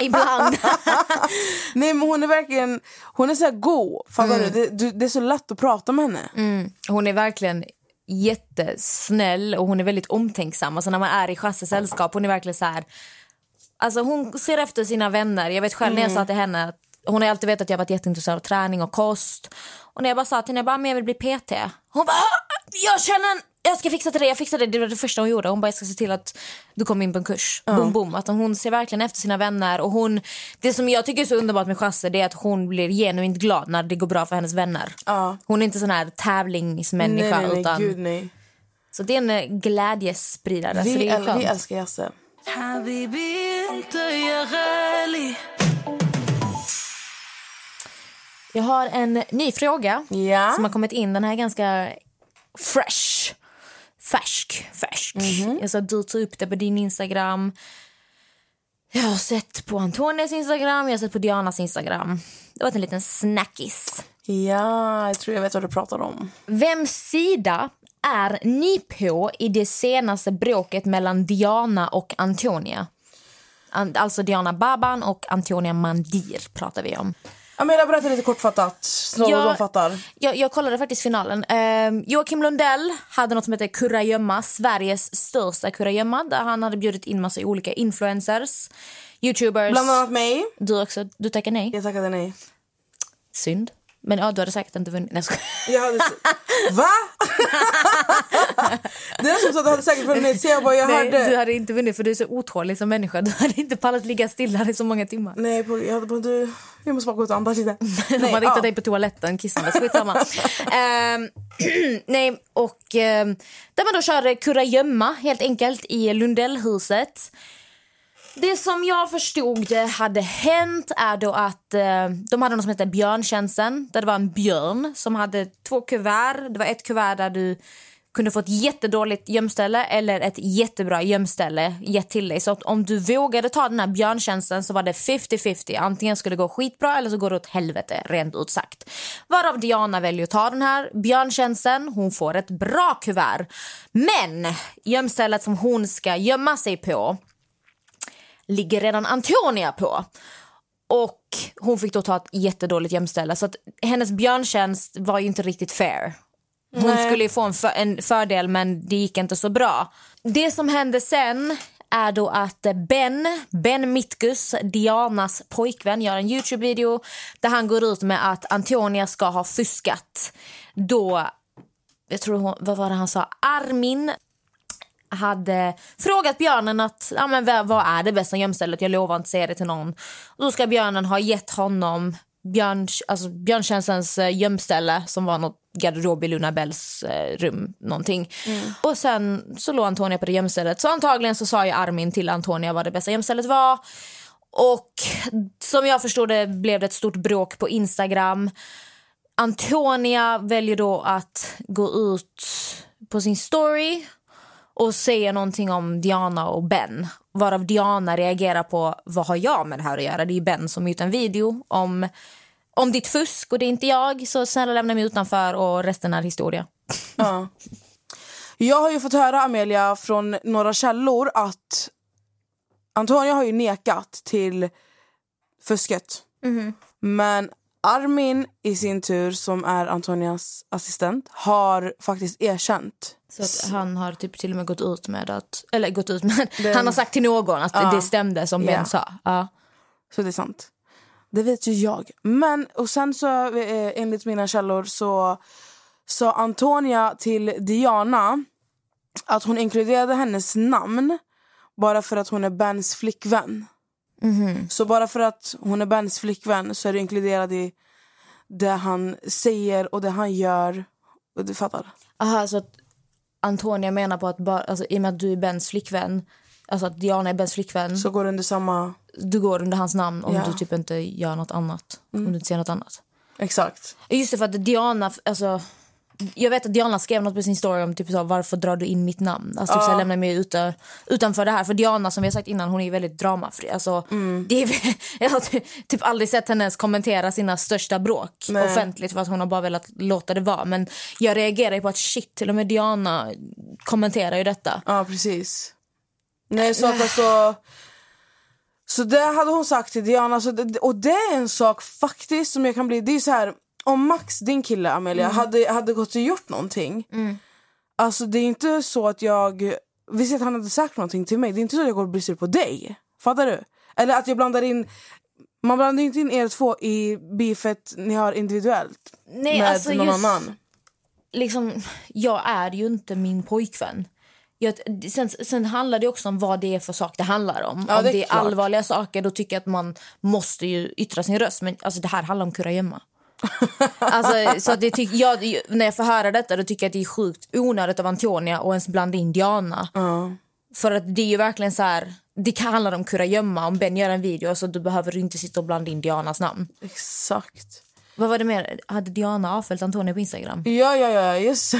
ibland. Nej men hon är verkligen, hon är så här god. Fattar du? Det, du? Det är så lätt att prata med henne. Mm. Hon är verkligen jättesnäll och hon är väldigt omtänksam. Alltså när man är i Chasses sällskap, hon är verkligen så här... Alltså hon ser efter sina vänner. Jag vet själv när jag sa till henne att hon har alltid vetat att jag varit jätteintresserad av träning och kost. Och när jag bara sa till henne, jag bara, men jag vill bli PT. Hon bara, "Ah, jag känner en, jag ska fixa till det, jag fixar det. Det var det första hon gjorde. Hon bara, jag ska se till att du kommer in på en kurs. Boom, boom. Att hon ser verkligen efter sina vänner. Och hon, det som jag tycker är så underbart med Chasse, det är att hon blir genuint glad när det går bra för hennes vänner. Ja. Hon är inte sån här tävlingsmänniska. nej nej nej, utan, gud nej. Så det är en glädjespridare. så Vi, det är vi älskar Jesse. Jag har en ny fråga ja. som har kommit in. Den här är ganska fresh. Färsk. färsk. Mm -hmm. Jag du tog upp det på din Instagram. Jag har sett på Antonias Instagram, jag har sett på Dianas Instagram. Det var en liten snackis. Ja, jag tror jag vet vad du pratar om. Vems sida är ni på i det senaste bråket mellan Diana och Antonia? An- Alltså Diana Baban och Antonia Mandir pratar vi om. Amelia, berätta lite kortfattat så Ja. de fattar. Jag, jag kollade faktiskt finalen. Eh, Joakim Lundell hade något som heter Kurragömma, Sveriges största kurragömma där han hade bjudit in massa olika influencers, youtubers. Bland annat mig. Du också, du tackar nej. Jag tackade nej. Synd. Men ja, du hade säkert inte vunnit. Nej, jag hade... Va? det är som så att du hade säkert vunnit. Så jag bara, jag Nej, hörde... du hade inte vunnit för du är så otålig som människa. Du hade inte pallat ligga stilla i så många timmar. Nej, jag hade bara, du... Jag måste bara gå ut och andas lite. De hade hittat ja. dig på toaletten kissandes. Skitsamma. Ehm, nej, och um, där man då körde kurragömma helt enkelt i Lundellhuset. Det som jag förstod hade hänt är då att eh, de hade något som hette björntjänsten. Där det var en björn som hade två kuvert. Det var ett kuvert där du kunde få ett jättedåligt gömställe eller ett jättebra gömställe gett till dig. Så att om du vågade ta den här björntjänsten så var det 50-50. Antingen skulle det gå skitbra eller så går det åt helvete, rent ut sagt. Varav Diana väljer att ta den här björntjänsten. Hon får ett bra kuvert. Men gömstället som hon ska gömma sig på ligger redan Antonia på. Och hon fick då ta ett jättedåligt gömställe. Så att hennes björntjänst var ju inte riktigt fair. Hon Nej. skulle ju få en, för, en fördel men det gick inte så bra. Det som hände sen är då att Ben, Ben Mitkus, Dianas pojkvän, gör en Youtube-video där han går ut med att Antonia ska ha fuskat. Då, jag tror hon, vad var det han sa, Armin hade frågat björnen att ja, men vad, är det bästa gömstället, jag lovar inte säga det till någon. Och då ska björnen ha gett honom björn, alltså björntjänstens eh, gömställe som var något garderob i Luna Bells eh, rum. någonting. Och sen så låg Antonia på det gömstället. Så antagligen så sa ju Armin till Antonia vad det bästa gömstället var. Och som jag förstod det blev det ett stort bråk på Instagram. Antonia väljer då att gå ut på sin story och säga någonting om Diana och Ben. Varav Diana reagerar på vad har jag med det här att göra? Det är Ben som gjort en video om, om ditt fusk och det är inte jag. Så snälla lämna mig utanför och resten är historia. Ja. Jag har ju fått höra, Amelia, från några källor att Antonia har ju nekat till fusket. Men Armin i sin tur, som är Antonias assistent, har faktiskt erkänt. Så att han har typ till och med gått ut med att, eller gått ut med, han har sagt till någon att det stämde som Ben Ja. sa. Ja. Så det är sant. Det vet ju jag. Men och sen så eh, enligt mina källor så sa Antonia till Diana att hon inkluderade hennes namn bara för att hon är Bens flickvän. Så bara för att hon är Bens flickvän så är du inkluderad i det han säger och det han gör. Du fattar? Aha, så att Antonia menar på att bara, alltså, i och med att du är Bens flickvän, alltså att Diana är Bens flickvän, Så går det under samma... du går under hans namn om Ja. du typ inte gör något annat. Om du inte säger något annat. Exakt. Just det, för att Diana, alltså jag vet att Diana skrev något på sin story om typ så, varför drar du in mitt namn? Alltså, typ, så här, lämna mig utan, utanför det här. För Diana som vi har sagt innan, hon är väldigt dramafri. Alltså, det är, jag har ty- typ aldrig sett henne ens kommentera sina största bråk Nej. offentligt för att hon har bara velat låta det vara. Men jag reagerar på att shit, till och med Diana kommenterar ju detta. Ja, precis. Nej, så att alltså... Så det hade hon sagt till Diana. Så det, och det är en sak faktiskt som jag kan bli... Det är så här, om Max, din kille Amelia, hade, hade gått och gjort någonting. Alltså det är inte så att jag... Vi säger att han hade sagt någonting till mig. Det är inte så att jag går och sur på dig. Fattar du? Eller att jag blandar in... Man blandar inte in er två i beefet ni har individuellt. Nej, med alltså någon just- annan. liksom, jag är ju inte min pojkvän. Jag, sen, sen handlar det också om vad det är för sak det handlar om. Ja, om det är det är allvarliga saker då tycker jag att man måste ju yttra sin röst. Men alltså, det här handlar om kurragömma. Alltså, så det tyck, jag, när jag får höra detta då tycker jag att det är sjukt onödigt av Antonia och ens blanda in Diana. För att det är ju verkligen så här, det kan handla om kurragömma. Om Ben gör en video så du behöver du inte sitta och blanda in Dianas namn. Exakt. Vad var det mer? Hade Diana avföljt Antonia på Instagram? Ja, ja, ja. Just.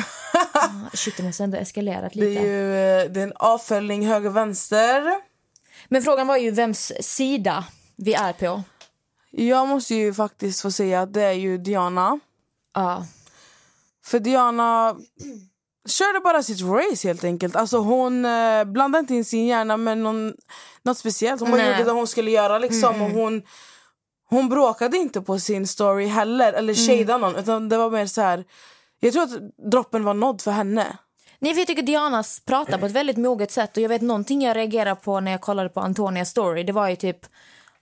Shit, det måste ändå eskalerat Det lite. är ju eh, det är en avföljning höger-vänster. Men frågan var ju vems sida vi är på. Jag måste ju faktiskt få säga att det är ju Diana. Ja. För Diana... körde bara sitt race helt enkelt. Alltså hon eh, blandade inte in sin hjärna med någon, något speciellt. Hon bara gjorde det hon skulle göra liksom. Och hon, hon bråkade inte på sin story heller eller shadade någon. Utan det var mer så här. Jag tror att droppen var nådd för henne. Nej, för jag tycker Diana pratar på ett väldigt moget sätt. Och jag vet någonting jag reagerade på när jag kollade på Antonias story. Det var ju typ,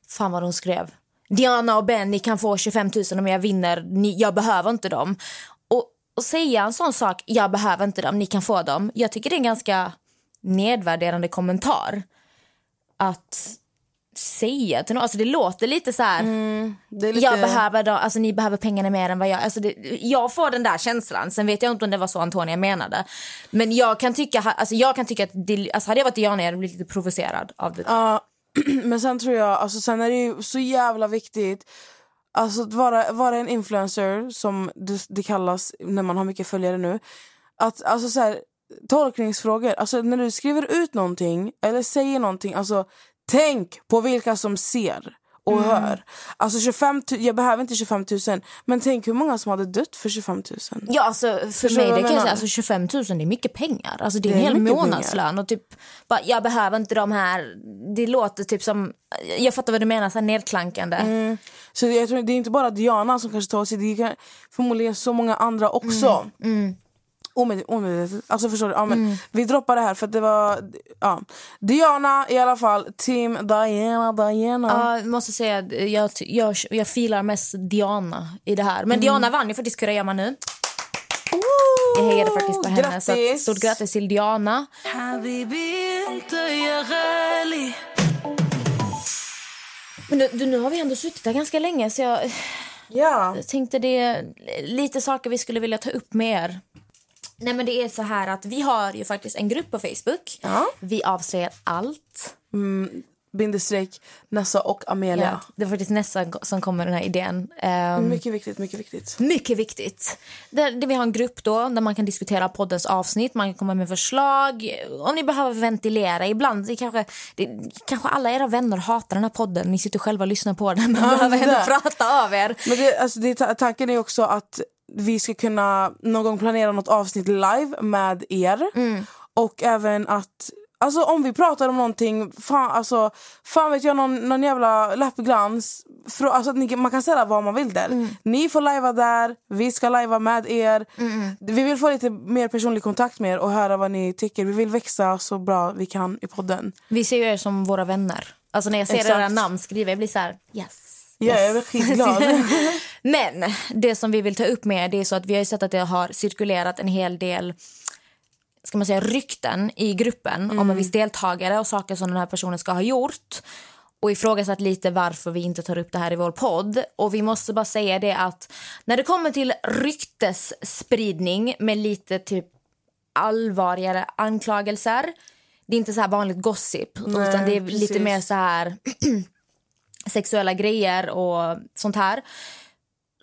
fan vad hon skrev. Diana och Ben, ni kan få 25 000 om jag vinner. Ni, jag behöver inte dem. Och, och säga en sån sak, jag behöver inte dem, ni kan få dem. Jag tycker det är en ganska nedvärderande kommentar. Att säga till någon. Alltså det låter lite så här. Är lite... Jag behöver dem, alltså ni behöver pengarna mer än vad jag... Alltså det, jag får den där känslan. Sen vet jag inte om det var så Antonia menade. Men jag kan tycka, alltså jag kan tycka att det, alltså hade jag varit Diana jag hade blivit lite provocerad av det. Ja, men sen tror jag, alltså sen är det ju så jävla viktigt Alltså att vara, vara en influencer, som det, det kallas när man har mycket följare nu. Att, alltså så här, tolkningsfrågor, alltså när du skriver ut någonting eller säger någonting, alltså tänk på vilka som ser och Mm. hör. Alltså 25 000, jag behöver inte 25 000, men tänk hur många som hade dött för 25 000. Ja, alltså, för Förstår mig det kan jag säga, alltså 25 000 det är mycket pengar. Alltså, det är Det en är hel mycket månadslön. Och typ, bara, jag behöver inte de här... Det låter typ som... Jag fattar vad du menar, så här nedklankande. Mm. Så jag tror det är inte bara Diana som kanske tar sig, det är förmodligen så många andra också. Mm, omedvetet. Alltså förstår du? Ja, men, mm. Vi droppar det här för det var... Ja. Diana i alla fall. Team Diana, Diana. Ja, jag måste säga jag, jag, jag filar mest Diana i det här. Men mm. Diana vann ju faktiskt Kurragömma nu. Jag hejade faktiskt på henne. Grattis. Så att, stort grattis till Diana. Men nu, nu har vi ändå suttit här ganska länge så jag... Ja. Jag tänkte det lite saker vi skulle vilja ta upp med er. Nej men det är så här att vi har ju faktiskt en grupp på Facebook. Ja. Vi avslöjar allt. Bindestreck Nessa och Amelia. Ja, det var faktiskt Nessa som kom med den här idén. Ehm, Mycket viktigt, mycket viktigt. Mycket viktigt. Där, där vi har en grupp då där man kan diskutera poddens avsnitt, man kan komma med förslag. Om ni behöver ventilera, ibland det kanske, det, kanske alla era vänner hatar den här podden. Ni sitter själva och lyssnar på den men Ja, behöver ändå prata av er. Men det, alltså det, ta- tanken är också att vi ska kunna någon gång planera något avsnitt live med er. Mm. Och även att Alltså om vi pratar om någonting, fan, alltså, fan vet jag, någon, någon jävla läppglans. Frå, alltså ni, man kan säga vad man vill där. Mm. Ni får lajva där, vi ska lajva med er. Vi vill få lite mer personlig kontakt med er och höra vad ni tycker. Vi vill växa så bra vi kan i podden. Vi ser ju er som våra vänner. Alltså när jag ser Exakt. era namn skriva, jag blir så här, yes. Ja, jag är skitglad. Men det som vi vill ta upp med det är så att vi har sett att det har cirkulerat en hel del ska man säga, rykten i gruppen om en viss deltagare och saker som den här personen ska ha gjort och ifrågasatt lite varför vi inte tar upp det här i vår podd. Och vi måste bara säga det att när det kommer till ryktesspridning med lite typ allvarligare anklagelser det är inte så här vanligt gossip Nej, utan det är lite precis. mer så här sexuella grejer och sånt här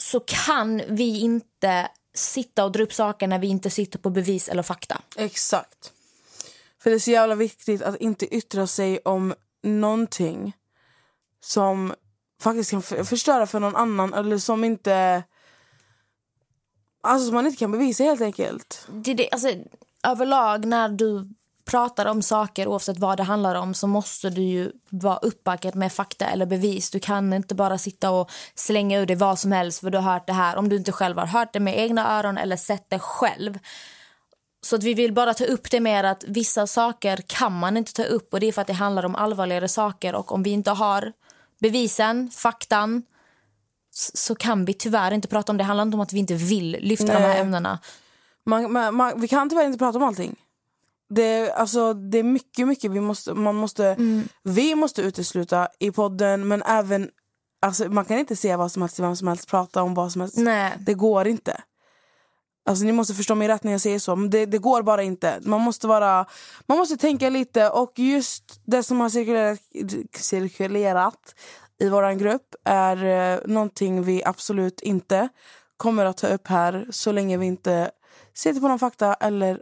så kan vi inte sitta och dra upp saker när vi inte sitter på bevis eller fakta. Exakt. För det är så jävla viktigt att inte yttra sig om någonting som faktiskt kan förstöra för någon annan eller som inte... Alltså som man inte kan bevisa helt enkelt. Det, det, alltså, överlag när du pratar om saker oavsett vad det handlar om så måste du ju vara uppbackad med fakta eller bevis. Du kan inte bara sitta och slänga ur dig vad som helst för du har hört det här om du inte själv har hört det med egna öron eller sett det själv. Så att vi vill bara ta upp det med att vissa saker kan man inte ta upp och det är för att det handlar om allvarligare saker och om vi inte har bevisen, faktan så kan vi tyvärr inte prata om det. Det handlar inte om att vi inte vill lyfta de här Nej. ämnena. Man, man, man, vi kan tyvärr inte prata om allting. Det, alltså, det är mycket, mycket vi måste, man måste, vi måste utesluta i podden men även alltså, man kan inte säga vad som helst till vem som helst, prata om vad som helst. Nej. Det går inte. Alltså ni måste förstå mig rätt när jag säger så, men det, det går bara inte. Man måste, vara, man måste tänka lite och just det som har cirkulerat, cirkulerat i vår grupp är eh, någonting vi absolut inte kommer att ta upp här så länge vi inte sitter på någon fakta eller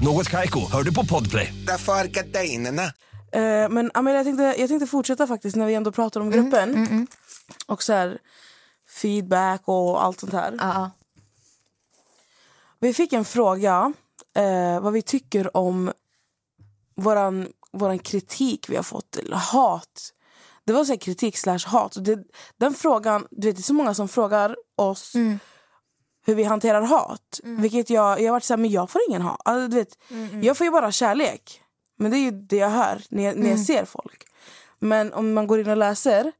Något Kaiko, hör du på Podplay. Därför är gardinerna. Eh, men Amelia, jag tänkte, jag tänkte fortsätta faktiskt när vi ändå pratar om gruppen. Och så här, feedback och allt sånt här. Ja. Vi fick en fråga eh, vad vi tycker om våran, våran kritik vi har fått, eller hat. Det var så här kritik slash hat. Det, den frågan, du vet, det är så många som frågar oss hur vi hanterar hat. Vilket jag, jag har varit så här, men jag får ingen hat. Alltså, du vet, Jag får ju bara kärlek. Men det är ju det jag hör när jag, när jag ser folk. Men om man går in och läser,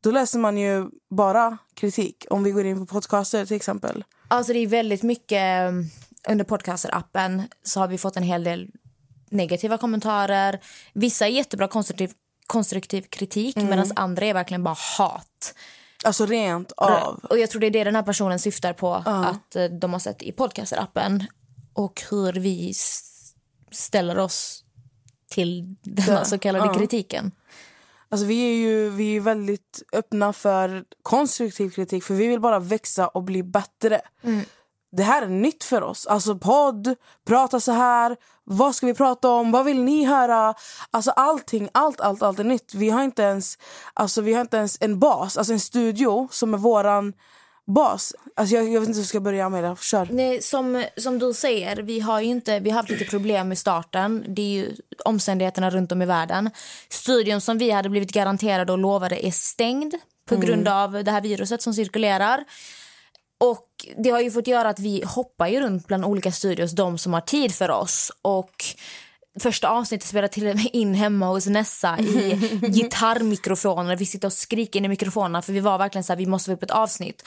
då läser man ju bara kritik. Om vi går in på podcaster till exempel. Alltså det är väldigt mycket um, under podcaster-appen så har vi fått en hel del negativa kommentarer. Vissa är jättebra konstruktiv, konstruktiv kritik medan andra är verkligen bara hat. Alltså rent av. Och jag tror det är det den här personen syftar på att eh, de har sett i podcaster-appen och hur vi ställer oss till den så kallade kritiken. Alltså vi är ju vi är väldigt öppna för konstruktiv kritik för vi vill bara växa och bli bättre. Det här är nytt för oss. Alltså podd, prata så här, vad ska vi prata om, vad vill ni höra? Alltså allting, allt, allt, allt är nytt. Vi har inte ens, alltså vi har inte ens en bas, alltså en studio som är våran bas. Alltså jag, jag vet inte hur jag ska börja med det, kör. Nej, som, som du säger, vi har ju inte, vi har haft lite problem i starten. Det är ju omständigheterna runt om i världen. Studion som vi hade blivit garanterade och lovade är stängd på grund av det här viruset som cirkulerar. Och Det har ju fått göra att vi hoppar ju runt bland olika studios, de som har tid för oss. Och Första avsnittet spelade till och med in hemma hos Nessa i gitarrmikrofoner. Vi sitter och skriker in i mikrofonerna för vi var verkligen så här, vi måste få upp ett avsnitt.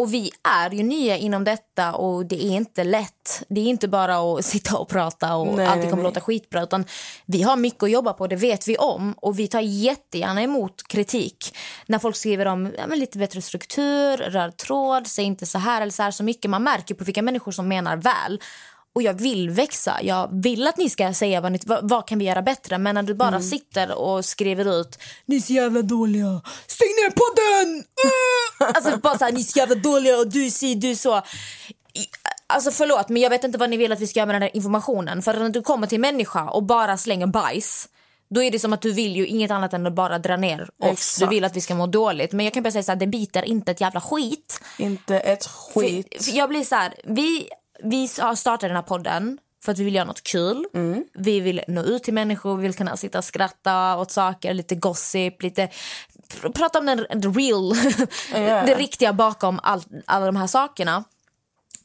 Och vi är ju nya inom detta och det är inte lätt. Det är inte bara att sitta och prata och Nej, allt nej, kommer nej. låta skitbra. Utan vi har mycket att jobba på, det vet vi om. Och vi tar jättegärna emot kritik. När folk skriver om ja, lite bättre struktur, röd tråd, säg inte så här eller så här så mycket. Man märker på vilka människor som menar väl. Och jag vill växa. Jag vill att ni ska säga vad, ni, vad, vad kan vi göra bättre. Men när du bara Mm. sitter och skriver ut ni är så jävla dåliga, stäng ner podden! Uh! Alltså bara så här, ni är så jävla dåliga och du si, du så. I- Alltså förlåt men jag vet inte vad ni vill att vi ska göra med den här informationen. För när du kommer till människa och bara slänger bajs. Då är det som att du vill ju inget annat än att bara dra ner oss. Du vill att vi ska må dåligt. Men jag kan bara säga så här, det biter inte ett jävla skit. Inte ett skit. För, för jag blir så här, vi, vi har startat den här podden för att vi vill göra något kul. Mm. Vi vill nå ut till människor, vi vill kunna sitta och skratta åt saker, lite gossip, lite pr- prata om den real, Ja. det riktiga bakom all, alla de här sakerna.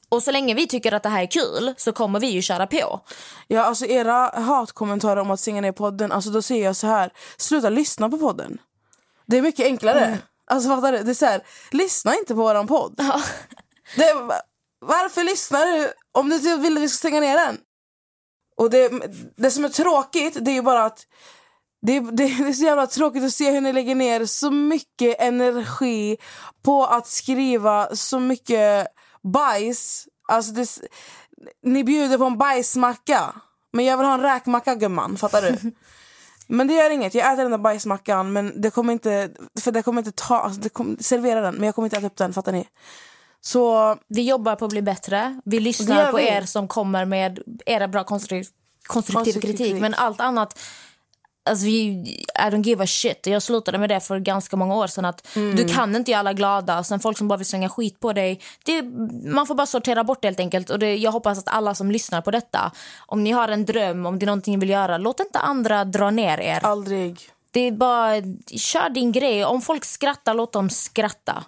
Och så länge vi tycker att det här är kul så kommer vi ju köra på. Ja, alltså era hatkommentarer om att stänga ner podden, alltså då säger jag så här, sluta lyssna på podden. Det är mycket enklare. Alltså fattar du? Det är så här, lyssna inte på våran podd. Det, varför lyssnar du om du inte vill att vi ska stänga ner den? Och det, det som är tråkigt, det är ju bara att det, det, det är så jävla tråkigt att se hur ni lägger ner så mycket energi på att skriva så mycket bajs. Alltså det, ni bjuder på en bajsmacka. Men jag vill ha en räkmacka gumman, fattar du? Men det gör inget, jag äter den där bajsmackan men det kommer inte, för det kommer inte ta, alltså det kommer, servera den men jag kommer inte äta upp den, fattar ni? Så Vi jobbar på att bli bättre. Vi lyssnar på vi. er som kommer med era bra konstruktiv, konstruktiv kritik. Men allt annat... Alltså vi, I don't give a shit. Jag slutade med det för ganska många år sedan. Att Mm. Du kan inte göra alla glada. Sen folk som bara vill slänga skit på dig. Det, man får bara sortera bort det helt enkelt. Och det, jag hoppas att alla som lyssnar på detta, om ni har en dröm, om det är någonting ni vill göra, låt inte andra dra ner er. aldrig. Det är bara, kör din grej. Om folk skrattar, låt dem skratta.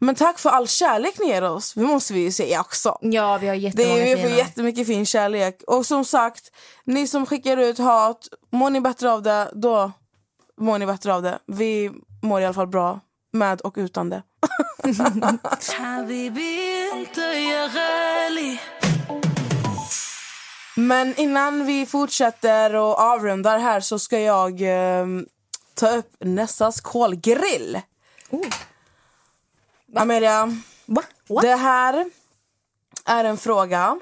Men tack för all kärlek ni ger oss. Vi måste vi ju säga också. Ja, vi har jättemånga det är, Vi får fina. jättemycket fin kärlek. Och som sagt, ni som skickar ut hat, mår ni bättre av det, då mår ni bättre av det. Vi mår i alla fall bra med och utan det. Men innan vi fortsätter och avrundar här så ska jag eh, ta upp Nessas kolgrill. Oh. Amelia, Va? det här är en fråga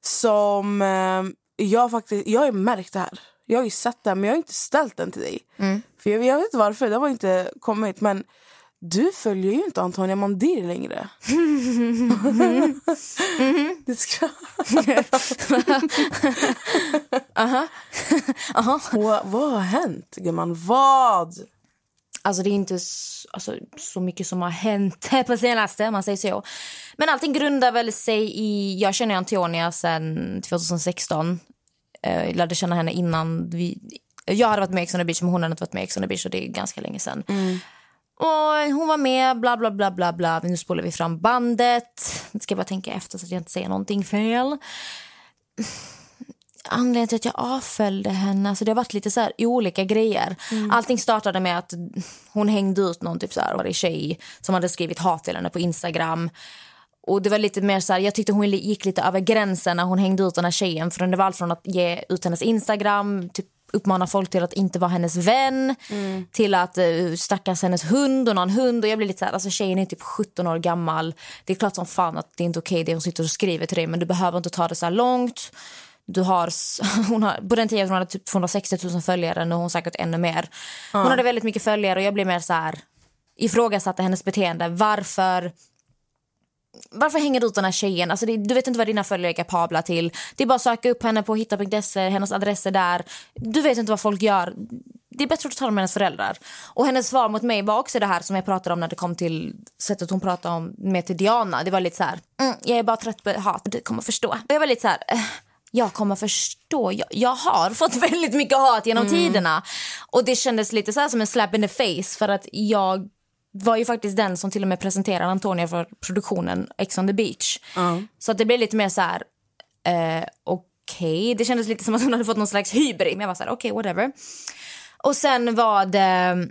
som eh, jag faktiskt... Jag har märkt det här. Jag har ju sett det, men jag har inte ställt den till dig. För jag, jag vet inte varför, det har inte kommit. Men du följer ju inte Antonia Mandir längre. Det ska... Vad, vad har hänt, gumman? Vad? Alltså det är inte alltså, så mycket som har hänt på senaste, man säger så. Men allting grundar väl sig i... Jag känner Antonia sedan 2016. Eh, Jag lärde känna henne innan vi... Jag hade varit med i Ex on the beach, men hon hade inte varit med i Ex on the beach och det är ganska länge sedan. Och hon var med, bla bla bla bla bla. Nu spolar vi fram bandet. Nu ska jag bara tänka efter så att jag inte säger någonting fel. Anledningen till att jag avföljde henne, alltså det har varit lite så här olika grejer. Allting startade med att hon hängde ut någon typ så här, var det tjej som hade skrivit hat till henne på Instagram. Och det var lite mer så här, jag tyckte hon gick lite över gränsen när hon hängde ut den här tjejen. För det var allt från att ge ut hennes Instagram, typ uppmana folk till att inte vara hennes vän till att uh, stackars hennes hund och någon hund. Och jag blir lite så här, alltså tjejen är typ 17 år gammal. Det är klart som fan att det är inte okej det hon sitter och skriver till dig men du behöver inte ta det så här långt. Du har, hon har, på den tiden hon hade typ 260 000 följare, nu har hon säkert ännu mer. Hon hade väldigt mycket följare och jag blev mer så här ifrågasatte hennes beteende. Varför varför hänger du ut den här tjejen? Alltså det, du vet inte vad dina följare är kapabla till. Det är bara att söka upp henne på hitta.se, hennes adress är där. Du vet inte vad folk gör. Det är bättre att tala med hennes föräldrar. Och hennes svar mot mig var också det här som jag pratade om när det kom till sättet hon pratade om med till Diana. Det var lite så här, mm, jag är bara trött på hat, du kommer förstå. Och jag var lite så här, eh, jag kommer förstå. Jag, jag har fått väldigt mycket hat genom tiderna. Och det kändes lite så här som en slap in the face för att jag var ju faktiskt den som till och med presenterade Antonia för produktionen Ex on the beach. Så att det blev lite mer så här, eh, okej. Det kändes lite som att hon hade fått någon slags hybris. Men jag var så här, okej, whatever. Och sen var det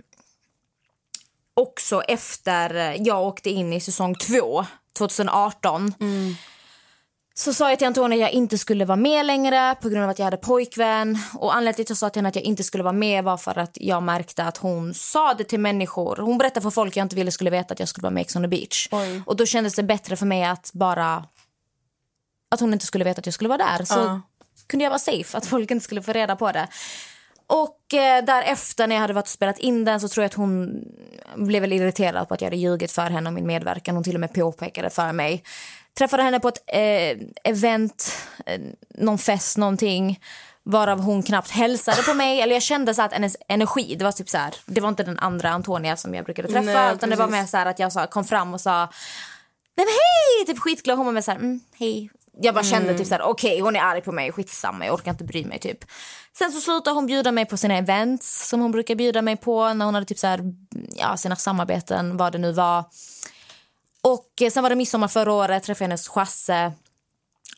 också efter jag åkte in i säsong två, 2018. Så sa jag till Antonia att jag inte skulle vara med längre på grund av att jag hade pojkvän. Och anledningen till att jag sa till henne att jag inte skulle vara med var för att jag märkte att hon sa det till människor. Hon berättade för folk jag inte ville skulle veta att jag skulle vara med Ex on the beach. Oj. Och då kändes det bättre för mig att bara... Att hon inte skulle veta att jag skulle vara där. Så Ja. kunde jag vara safe, att folk inte skulle få reda på det. Och eh, därefter när jag hade varit och spelat in den så tror jag att hon blev väl irriterad på att jag hade ljugit för henne om min medverkan. Hon till och med påpekade för mig. Träffade henne på ett eh, event, eh, någon fest, någonting. Varav hon knappt hälsade på mig. Eller jag kände så att hennes energi, det var typ så här, det var inte den andra Antonia som jag brukade träffa. Nej, utan det var mer så här att jag sa, kom fram och sa Nej men hej! Typ skitglad. Hon var med så här, mm, hej. Jag bara kände typ så här, okej hon är arg på mig, skitsamma, jag orkar inte bry mig typ. Sen så slutade hon bjuda mig på sina events som hon brukar bjuda mig på när hon hade typ så här, ja sina samarbeten, vad det nu var. Och eh, sen var det midsommar förra året, träffade jag hennes chasse.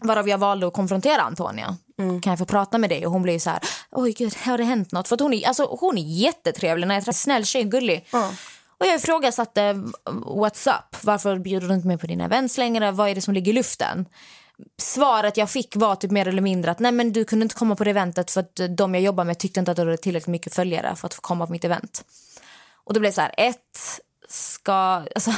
Varav jag valde att konfrontera Antonia. Kan jag få prata med dig? Och hon blev så här, oj gud, har det hänt något? För hon, är, alltså, hon är jättetrevlig när jag träffar snäll tjej, gullig. Och jag ifrågasatte, what's up? Varför bjuder du inte med på dina events längre? Vad är det som ligger i luften? Svaret jag fick var typ mer eller mindre att nej men du kunde inte komma på det eventet för att de jag jobbar med tyckte inte att du hade tillräckligt mycket följare för att få komma på mitt event. Och då blev det så här, ett, ska, alltså,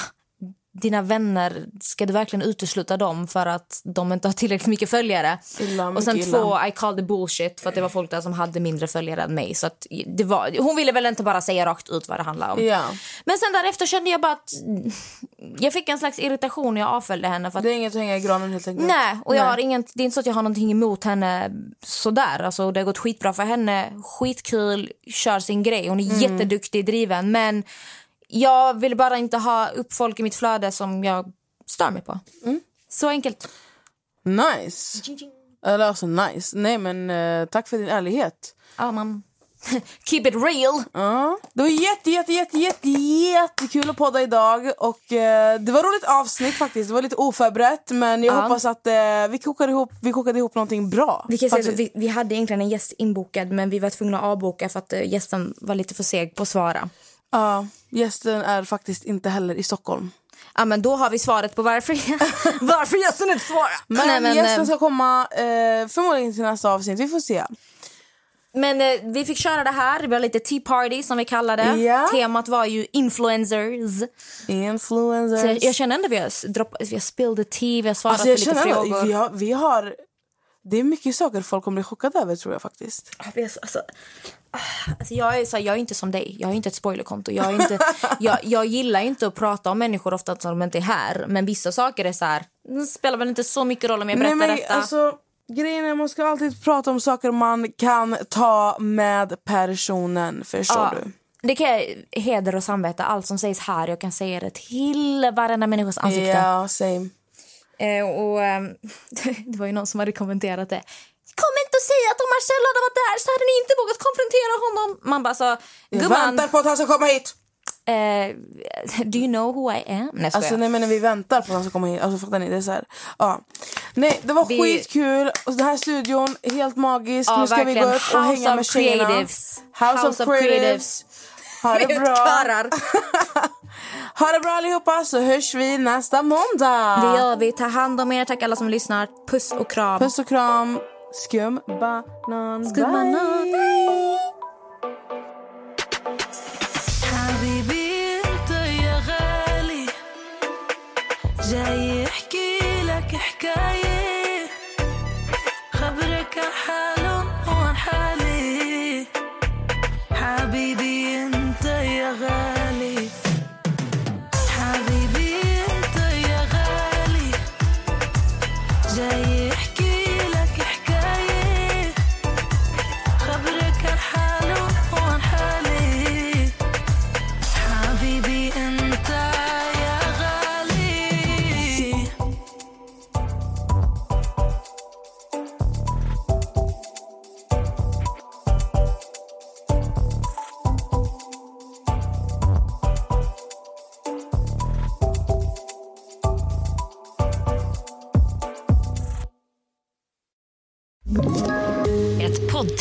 dina vänner, ska du verkligen utesluta dem för att de inte har tillräckligt mycket följare? Illa, och sen illa. två, I called the bullshit för att det var folk där som hade mindre följare än mig. Så att det var, hon ville väl inte bara säga rakt ut vad det handlade om. Ja. Men sen därefter kände jag bara att jag fick en slags irritation när jag avföljde henne. För att, Det är inget att hänga i granen helt enkelt. nej, och jag Nej. har inget, det är inte så att jag har någonting emot henne sådär. Alltså, det har gått skitbra för henne. Skitkul, kör sin grej. Hon är Mm. jätteduktig, driven. Men jag vill bara inte ha upp folk i mitt flöde som jag stör mig på. Mm. Så enkelt. Nice. Eller alltså nice. Nej men eh, tack för din ärlighet. Ja, man. Keep it real. Ja. Det var jätte, jätte, jätte, jätte, jättekul att podda idag. Och, eh, det var roligt avsnitt faktiskt. Det var lite oförberett men jag Ja. hoppas att eh, vi, kokade ihop, vi kokade ihop någonting bra. Vi, kan säga faktiskt. vi, vi hade egentligen en gäst inbokad men vi var tvungna att avboka för att eh, gästen var lite för seg på att svara. Ja, gästen är faktiskt inte heller i Stockholm. Ja, men då har vi svaret på varför, varför gästen inte svarar. Men, Nej, men, gästen eh, ska komma eh, förmodligen till nästa avsnitt. Vi får se. men eh, vi fick köra det här. Det var lite tea party som vi kallade det. Ja. Temat var ju influencers. Så Influencers. jag, jag känner ändå att vi har, droppat, vi har spilled the tea, vi har svarat alltså, på lite känner frågor. vi har, vi har... Det är mycket saker folk kommer bli chockade över tror jag faktiskt. Alltså, ah, alltså jag, är så, jag är inte som dig. Jag har inte ett spoilerkonto. Jag, är inte, jag, jag gillar inte att prata om människor ofta som de inte är här. Men vissa saker är så här... Det spelar väl inte så mycket roll om jag berättar Nej, men, detta. alltså, grejen är man ska alltid prata om saker man kan ta med personen. Förstår Ja, du? Det kan heder och samvete, allt som sägs här, jag kan säga det till varenda människas ansikte. Ja, same. Eh, och ehm, Det var ju någon som hade kommenterat det. Kom inte och säg att om Marcello hade varit där så hade ni inte vågat konfrontera honom. Man bara Jag gumman, väntar på att han ska komma hit. eh, do you know who I am? Nej, jag Alltså nej men vi väntar på att han ska komma hit. Alltså fattar ni? Det är så här. Ja. Nej det var Vi- skitkul. Den här studion, helt magisk. Ja, nu ska vi verkligen. gå upp och House hänga of med tjejerna. creatives. House, of, creatives. Ha det bra. Ha det bra allihopa så hörs vi nästa måndag. Det gör vi. Ta hand om er. Tack alla som lyssnar. Puss och kram. Puss och kram. Skum banan. Skum banan. Bye. Bye.